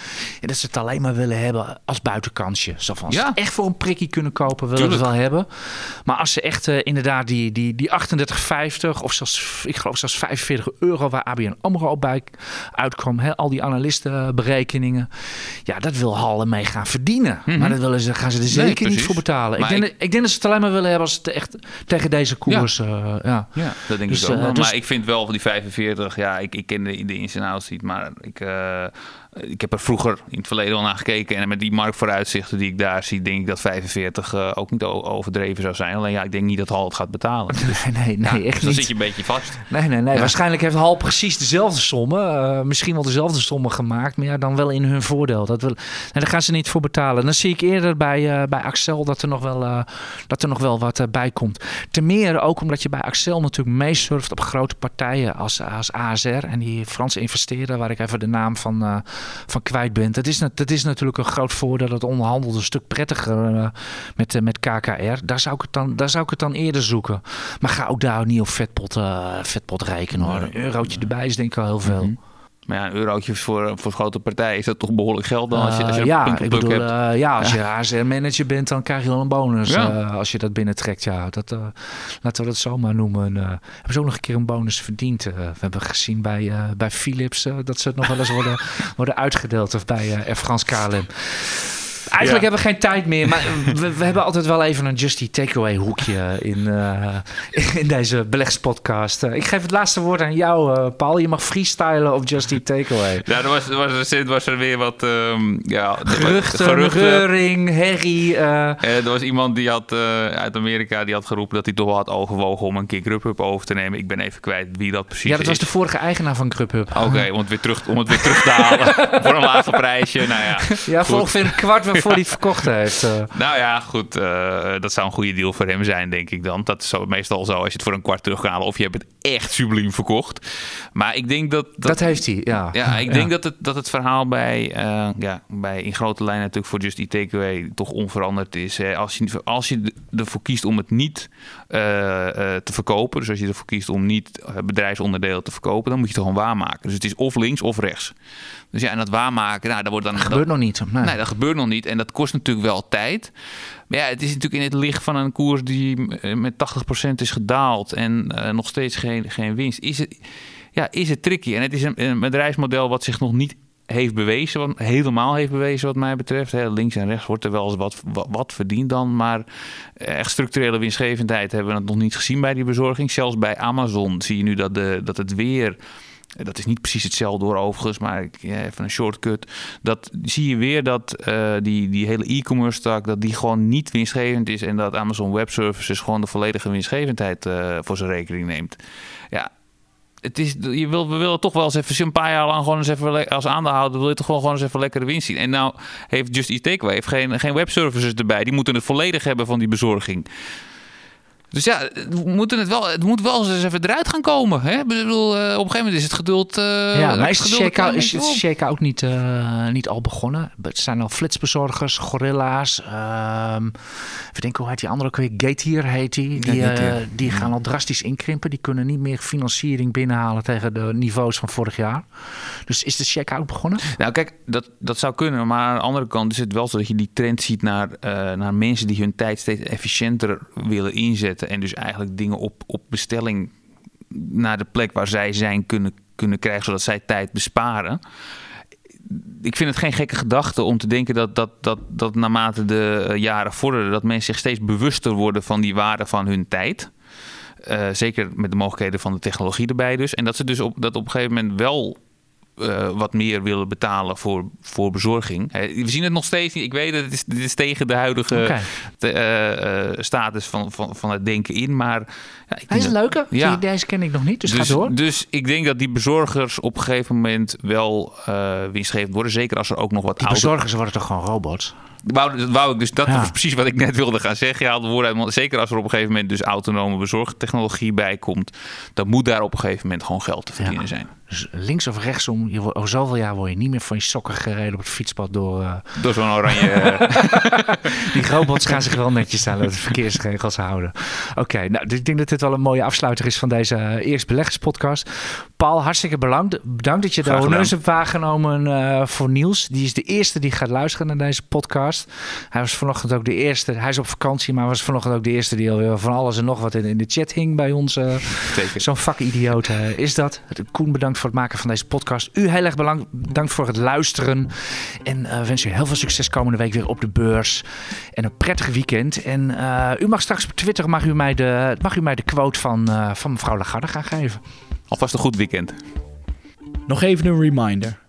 En dat ze het alleen maar willen hebben als buitenkansje. Zo van, Ja. echt voor een prikkie kunnen kopen, willen ze het wel hebben. Maar als ze echt eh, inderdaad die, die, die 38,50 of zelfs, ik geloof zelfs 45 euro waar ABN AMRO op bij uitkwam. Hè, al die analistenberekeningen. Ja, dat wil Hal ermee gaan verdienen. Maar dat willen ze, gaan ze er zeker niet voor betalen. Ik Maar denk, ik- denk dat ze het alleen maar willen hebben als het echt tegen deze koers. eh, ja. Ja, dat denk Dus, ik ook. eh, wel. dus- Maar ik vind wel van die 45, ja, ik, ik ken de, de ins en outs niet, maar ik, eh, ik heb er vroeger in het verleden al naar gekeken. En met die marktvooruitzichten die ik daar zie, denk ik dat 45 eh, ook niet overdreven zou zijn. Alleen ja, ik denk niet dat Hal het gaat betalen. Nee, nee, nee, Ja, echt dus dan niet. zit je een beetje vast. Nee, nee, nee. Ja. Waarschijnlijk heeft Hal precies dezelfde sommen. eh, misschien wel dezelfde sommen gemaakt. Maar ja, dan wel in hun voordeel. Dat wil, en daar gaan ze niet voor betalen. Dan zie ik eerder bij, eh, bij Axel dat er nog wel, eh, dat er nog wel wat eh, bij komt. Ten meer ook omdat je bij Axel natuurlijk meesurft op grote partijen als, als ASR. En die Franse investeerder, waar ik even de naam van, eh, van kwijt ben. Dat is, dat is natuurlijk een groot voordeel. Dat onderhandelt een stuk prettiger eh, met, eh, met KKR. Daar zou, ik het dan, daar zou ik het dan eerder zoeken. Maar ga ook daar niet op vetpot, eh, vetpot rekenen hoor. Een eurotje erbij is denk ik al heel veel. Mhm. Maar ja, een eurotje voor, voor grote partijen is dat toch behoorlijk geld dan als je, als je een ja, ik bedoel, hebt. eh, ja, als je ASR-manager bent, dan krijg je wel een bonus Ja. eh, als je dat binnentrekt. Ja, dat, laten we dat zomaar noemen. Hebben ze ook nog een keer een bonus verdiend. We hebben gezien bij, bij Philips dat ze het nog wel eens worden, worden uitgedeeld. Of bij Air France KLM. Eigenlijk Ja. hebben we geen tijd meer, maar we, we hebben altijd wel even een Justy Takeaway hoekje in, eh, in deze belegspodcast. Ik geef het laatste woord aan jou, eh, Paul. Je mag freestylen op Justy Takeaway. Ja, er was, er was, was er weer wat ehm, ja, Geruchten, reuring, herrie. eh, er was iemand die had uit Amerika die had geroepen dat hij toch wel had overwogen om een keer Grubhub over te nemen. Ik ben even kwijt wie dat precies ja, dat was is. de vorige eigenaar van Grubhub. Oké, om, het weer terug, om het weer terug te halen voor een lager prijsje. Nou ja, Ja, voor ongeveer een kwart waarvoor hij verkocht heeft. eh. Nou ja, goed. eh, dat zou een goede deal voor hem zijn, denk ik dan. Dat is zo, meestal zo als je het voor een kwart terug kan halen. Of je hebt het echt subliem verkocht. Maar ik denk dat... dat, heeft hij, ja. Ja, ik denk dat, het, dat het verhaal bij, eh, ja, bij in grote lijnen natuurlijk voor Just Eat Takeaway toch onveranderd is. Als, je, als je ervoor kiest om het niet te verkopen, dus als je ervoor kiest om niet bedrijfsonderdelen te verkopen, dan moet je het gewoon waarmaken. Dus het is of links of rechts. Dus ja, en dat waarmaken, nou, dat wordt dan... Dat gebeurt nog niet. Nee. Nee, dat gebeurt nog niet. En dat kost natuurlijk wel tijd. Maar ja, het is natuurlijk in het licht van een koers die eh, met 80% is gedaald en eh, nog steeds geen, geen winst. Is het, ja, is het tricky. En het is een, bedrijfsmodel wat zich nog niet heeft bewezen, wat, helemaal heeft bewezen wat mij betreft. Links en rechts wordt er wel eens wat, wat, verdiend dan. Maar echt structurele winstgevendheid hebben we nog niet gezien bij die bezorging. Zelfs bij Amazon zie je nu dat, dat het weer dat is niet precies hetzelfde door overigens, maar even een shortcut. Dat zie je weer dat uh, die, die hele e-commerce tak, dat die gewoon niet winstgevend is. En dat Amazon Web Services gewoon de volledige winstgevendheid voor zijn rekening neemt. Ja, het is, je wil, we willen toch wel eens even een paar jaar lang gewoon eens even als aandeelhouder wil je toch gewoon, gewoon eens even lekkere winst zien. En nou heeft Just Eat Takeaway heeft geen, geen webservices erbij. Die moeten het volledig hebben van die bezorging. Dus ja, we moeten het, wel, het moet wel eens even eruit gaan komen. Hè? Ik bedoel, uh, op een gegeven moment is het geduld. Uh, ja, maar is de is het shake-out niet, uh, niet al begonnen? Het zijn al flitsbezorgers, gorilla's. Um, even denken, hoe heet die andere ook weer? Gateer heet die. Die, ja, die gaan al drastisch inkrimpen. Die kunnen niet meer financiering binnenhalen tegen de niveaus van vorig jaar. Dus is de shake-out begonnen? Nou, kijk, dat, dat zou kunnen. Maar aan de andere kant is het wel zo dat je die trend ziet naar, naar mensen die hun tijd steeds efficiënter willen inzetten en dus eigenlijk dingen op, op bestelling naar de plek waar zij zijn kunnen, kunnen krijgen, zodat zij tijd besparen. Ik vind het geen gekke gedachte om te denken dat, dat, dat, dat naarmate de eh, jaren vorderen, dat mensen zich steeds bewuster worden van die waarde van hun tijd. Uh, zeker met de mogelijkheden van de technologie erbij dus. En dat ze dus op, dat op een gegeven moment wel uh, wat meer willen betalen voor, voor bezorging. we zien het nog steeds niet. Ik weet dat het is, dit is tegen de huidige okay. uh, uh, status van, van, van het denken in. Maar ja, Hij is een leuke. Ja. Deze ken ik nog niet, dus, dus ga door. Dus ik denk dat die bezorgers op een gegeven moment wel winstgevend worden. Zeker als er ook nog wat Die bezorgers worden toch gewoon robots? Wou, dat wou ik dus, dat ja. was precies wat ik net wilde gaan zeggen. Je haalt de woorden uit, zeker als er op een gegeven moment dus autonome bezorgtechnologie bij komt, dan moet daar op een gegeven moment gewoon geld te verdienen ja. zijn. Dus links of rechtsom, je over zoveel jaar word je niet meer van je sokken gereden op het fietspad door... Uh... Door zo'n oranje... Die robots gaan zich wel netjes aan de verkeersregels houden. Oké, okay, nou, ik denk dat dit wel een mooie afsluiter is van deze uh, eerste beleggerspodcast. Paul, hartstikke bedankt. Bedankt dat je de honneurs hebt waargenomen uh, voor Niels. Die is de eerste die gaat luisteren naar deze podcast. Hij was vanochtend ook de eerste. Hij is op vakantie, maar was vanochtend ook de eerste die alweer van alles en nog wat in, in de chat hing bij ons. Zo'n vakidioot is dat. Koen, bedankt voor het maken van deze podcast. U heel erg bedankt voor het luisteren. En uh, wens u heel veel succes komende week weer op de beurs. En een prettig weekend. En uh, u mag straks op Twitter mag u mij de, mag u mij de quote van, uh, van mevrouw Lagarde gaan geven. Alvast een goed weekend. Nog even een reminder.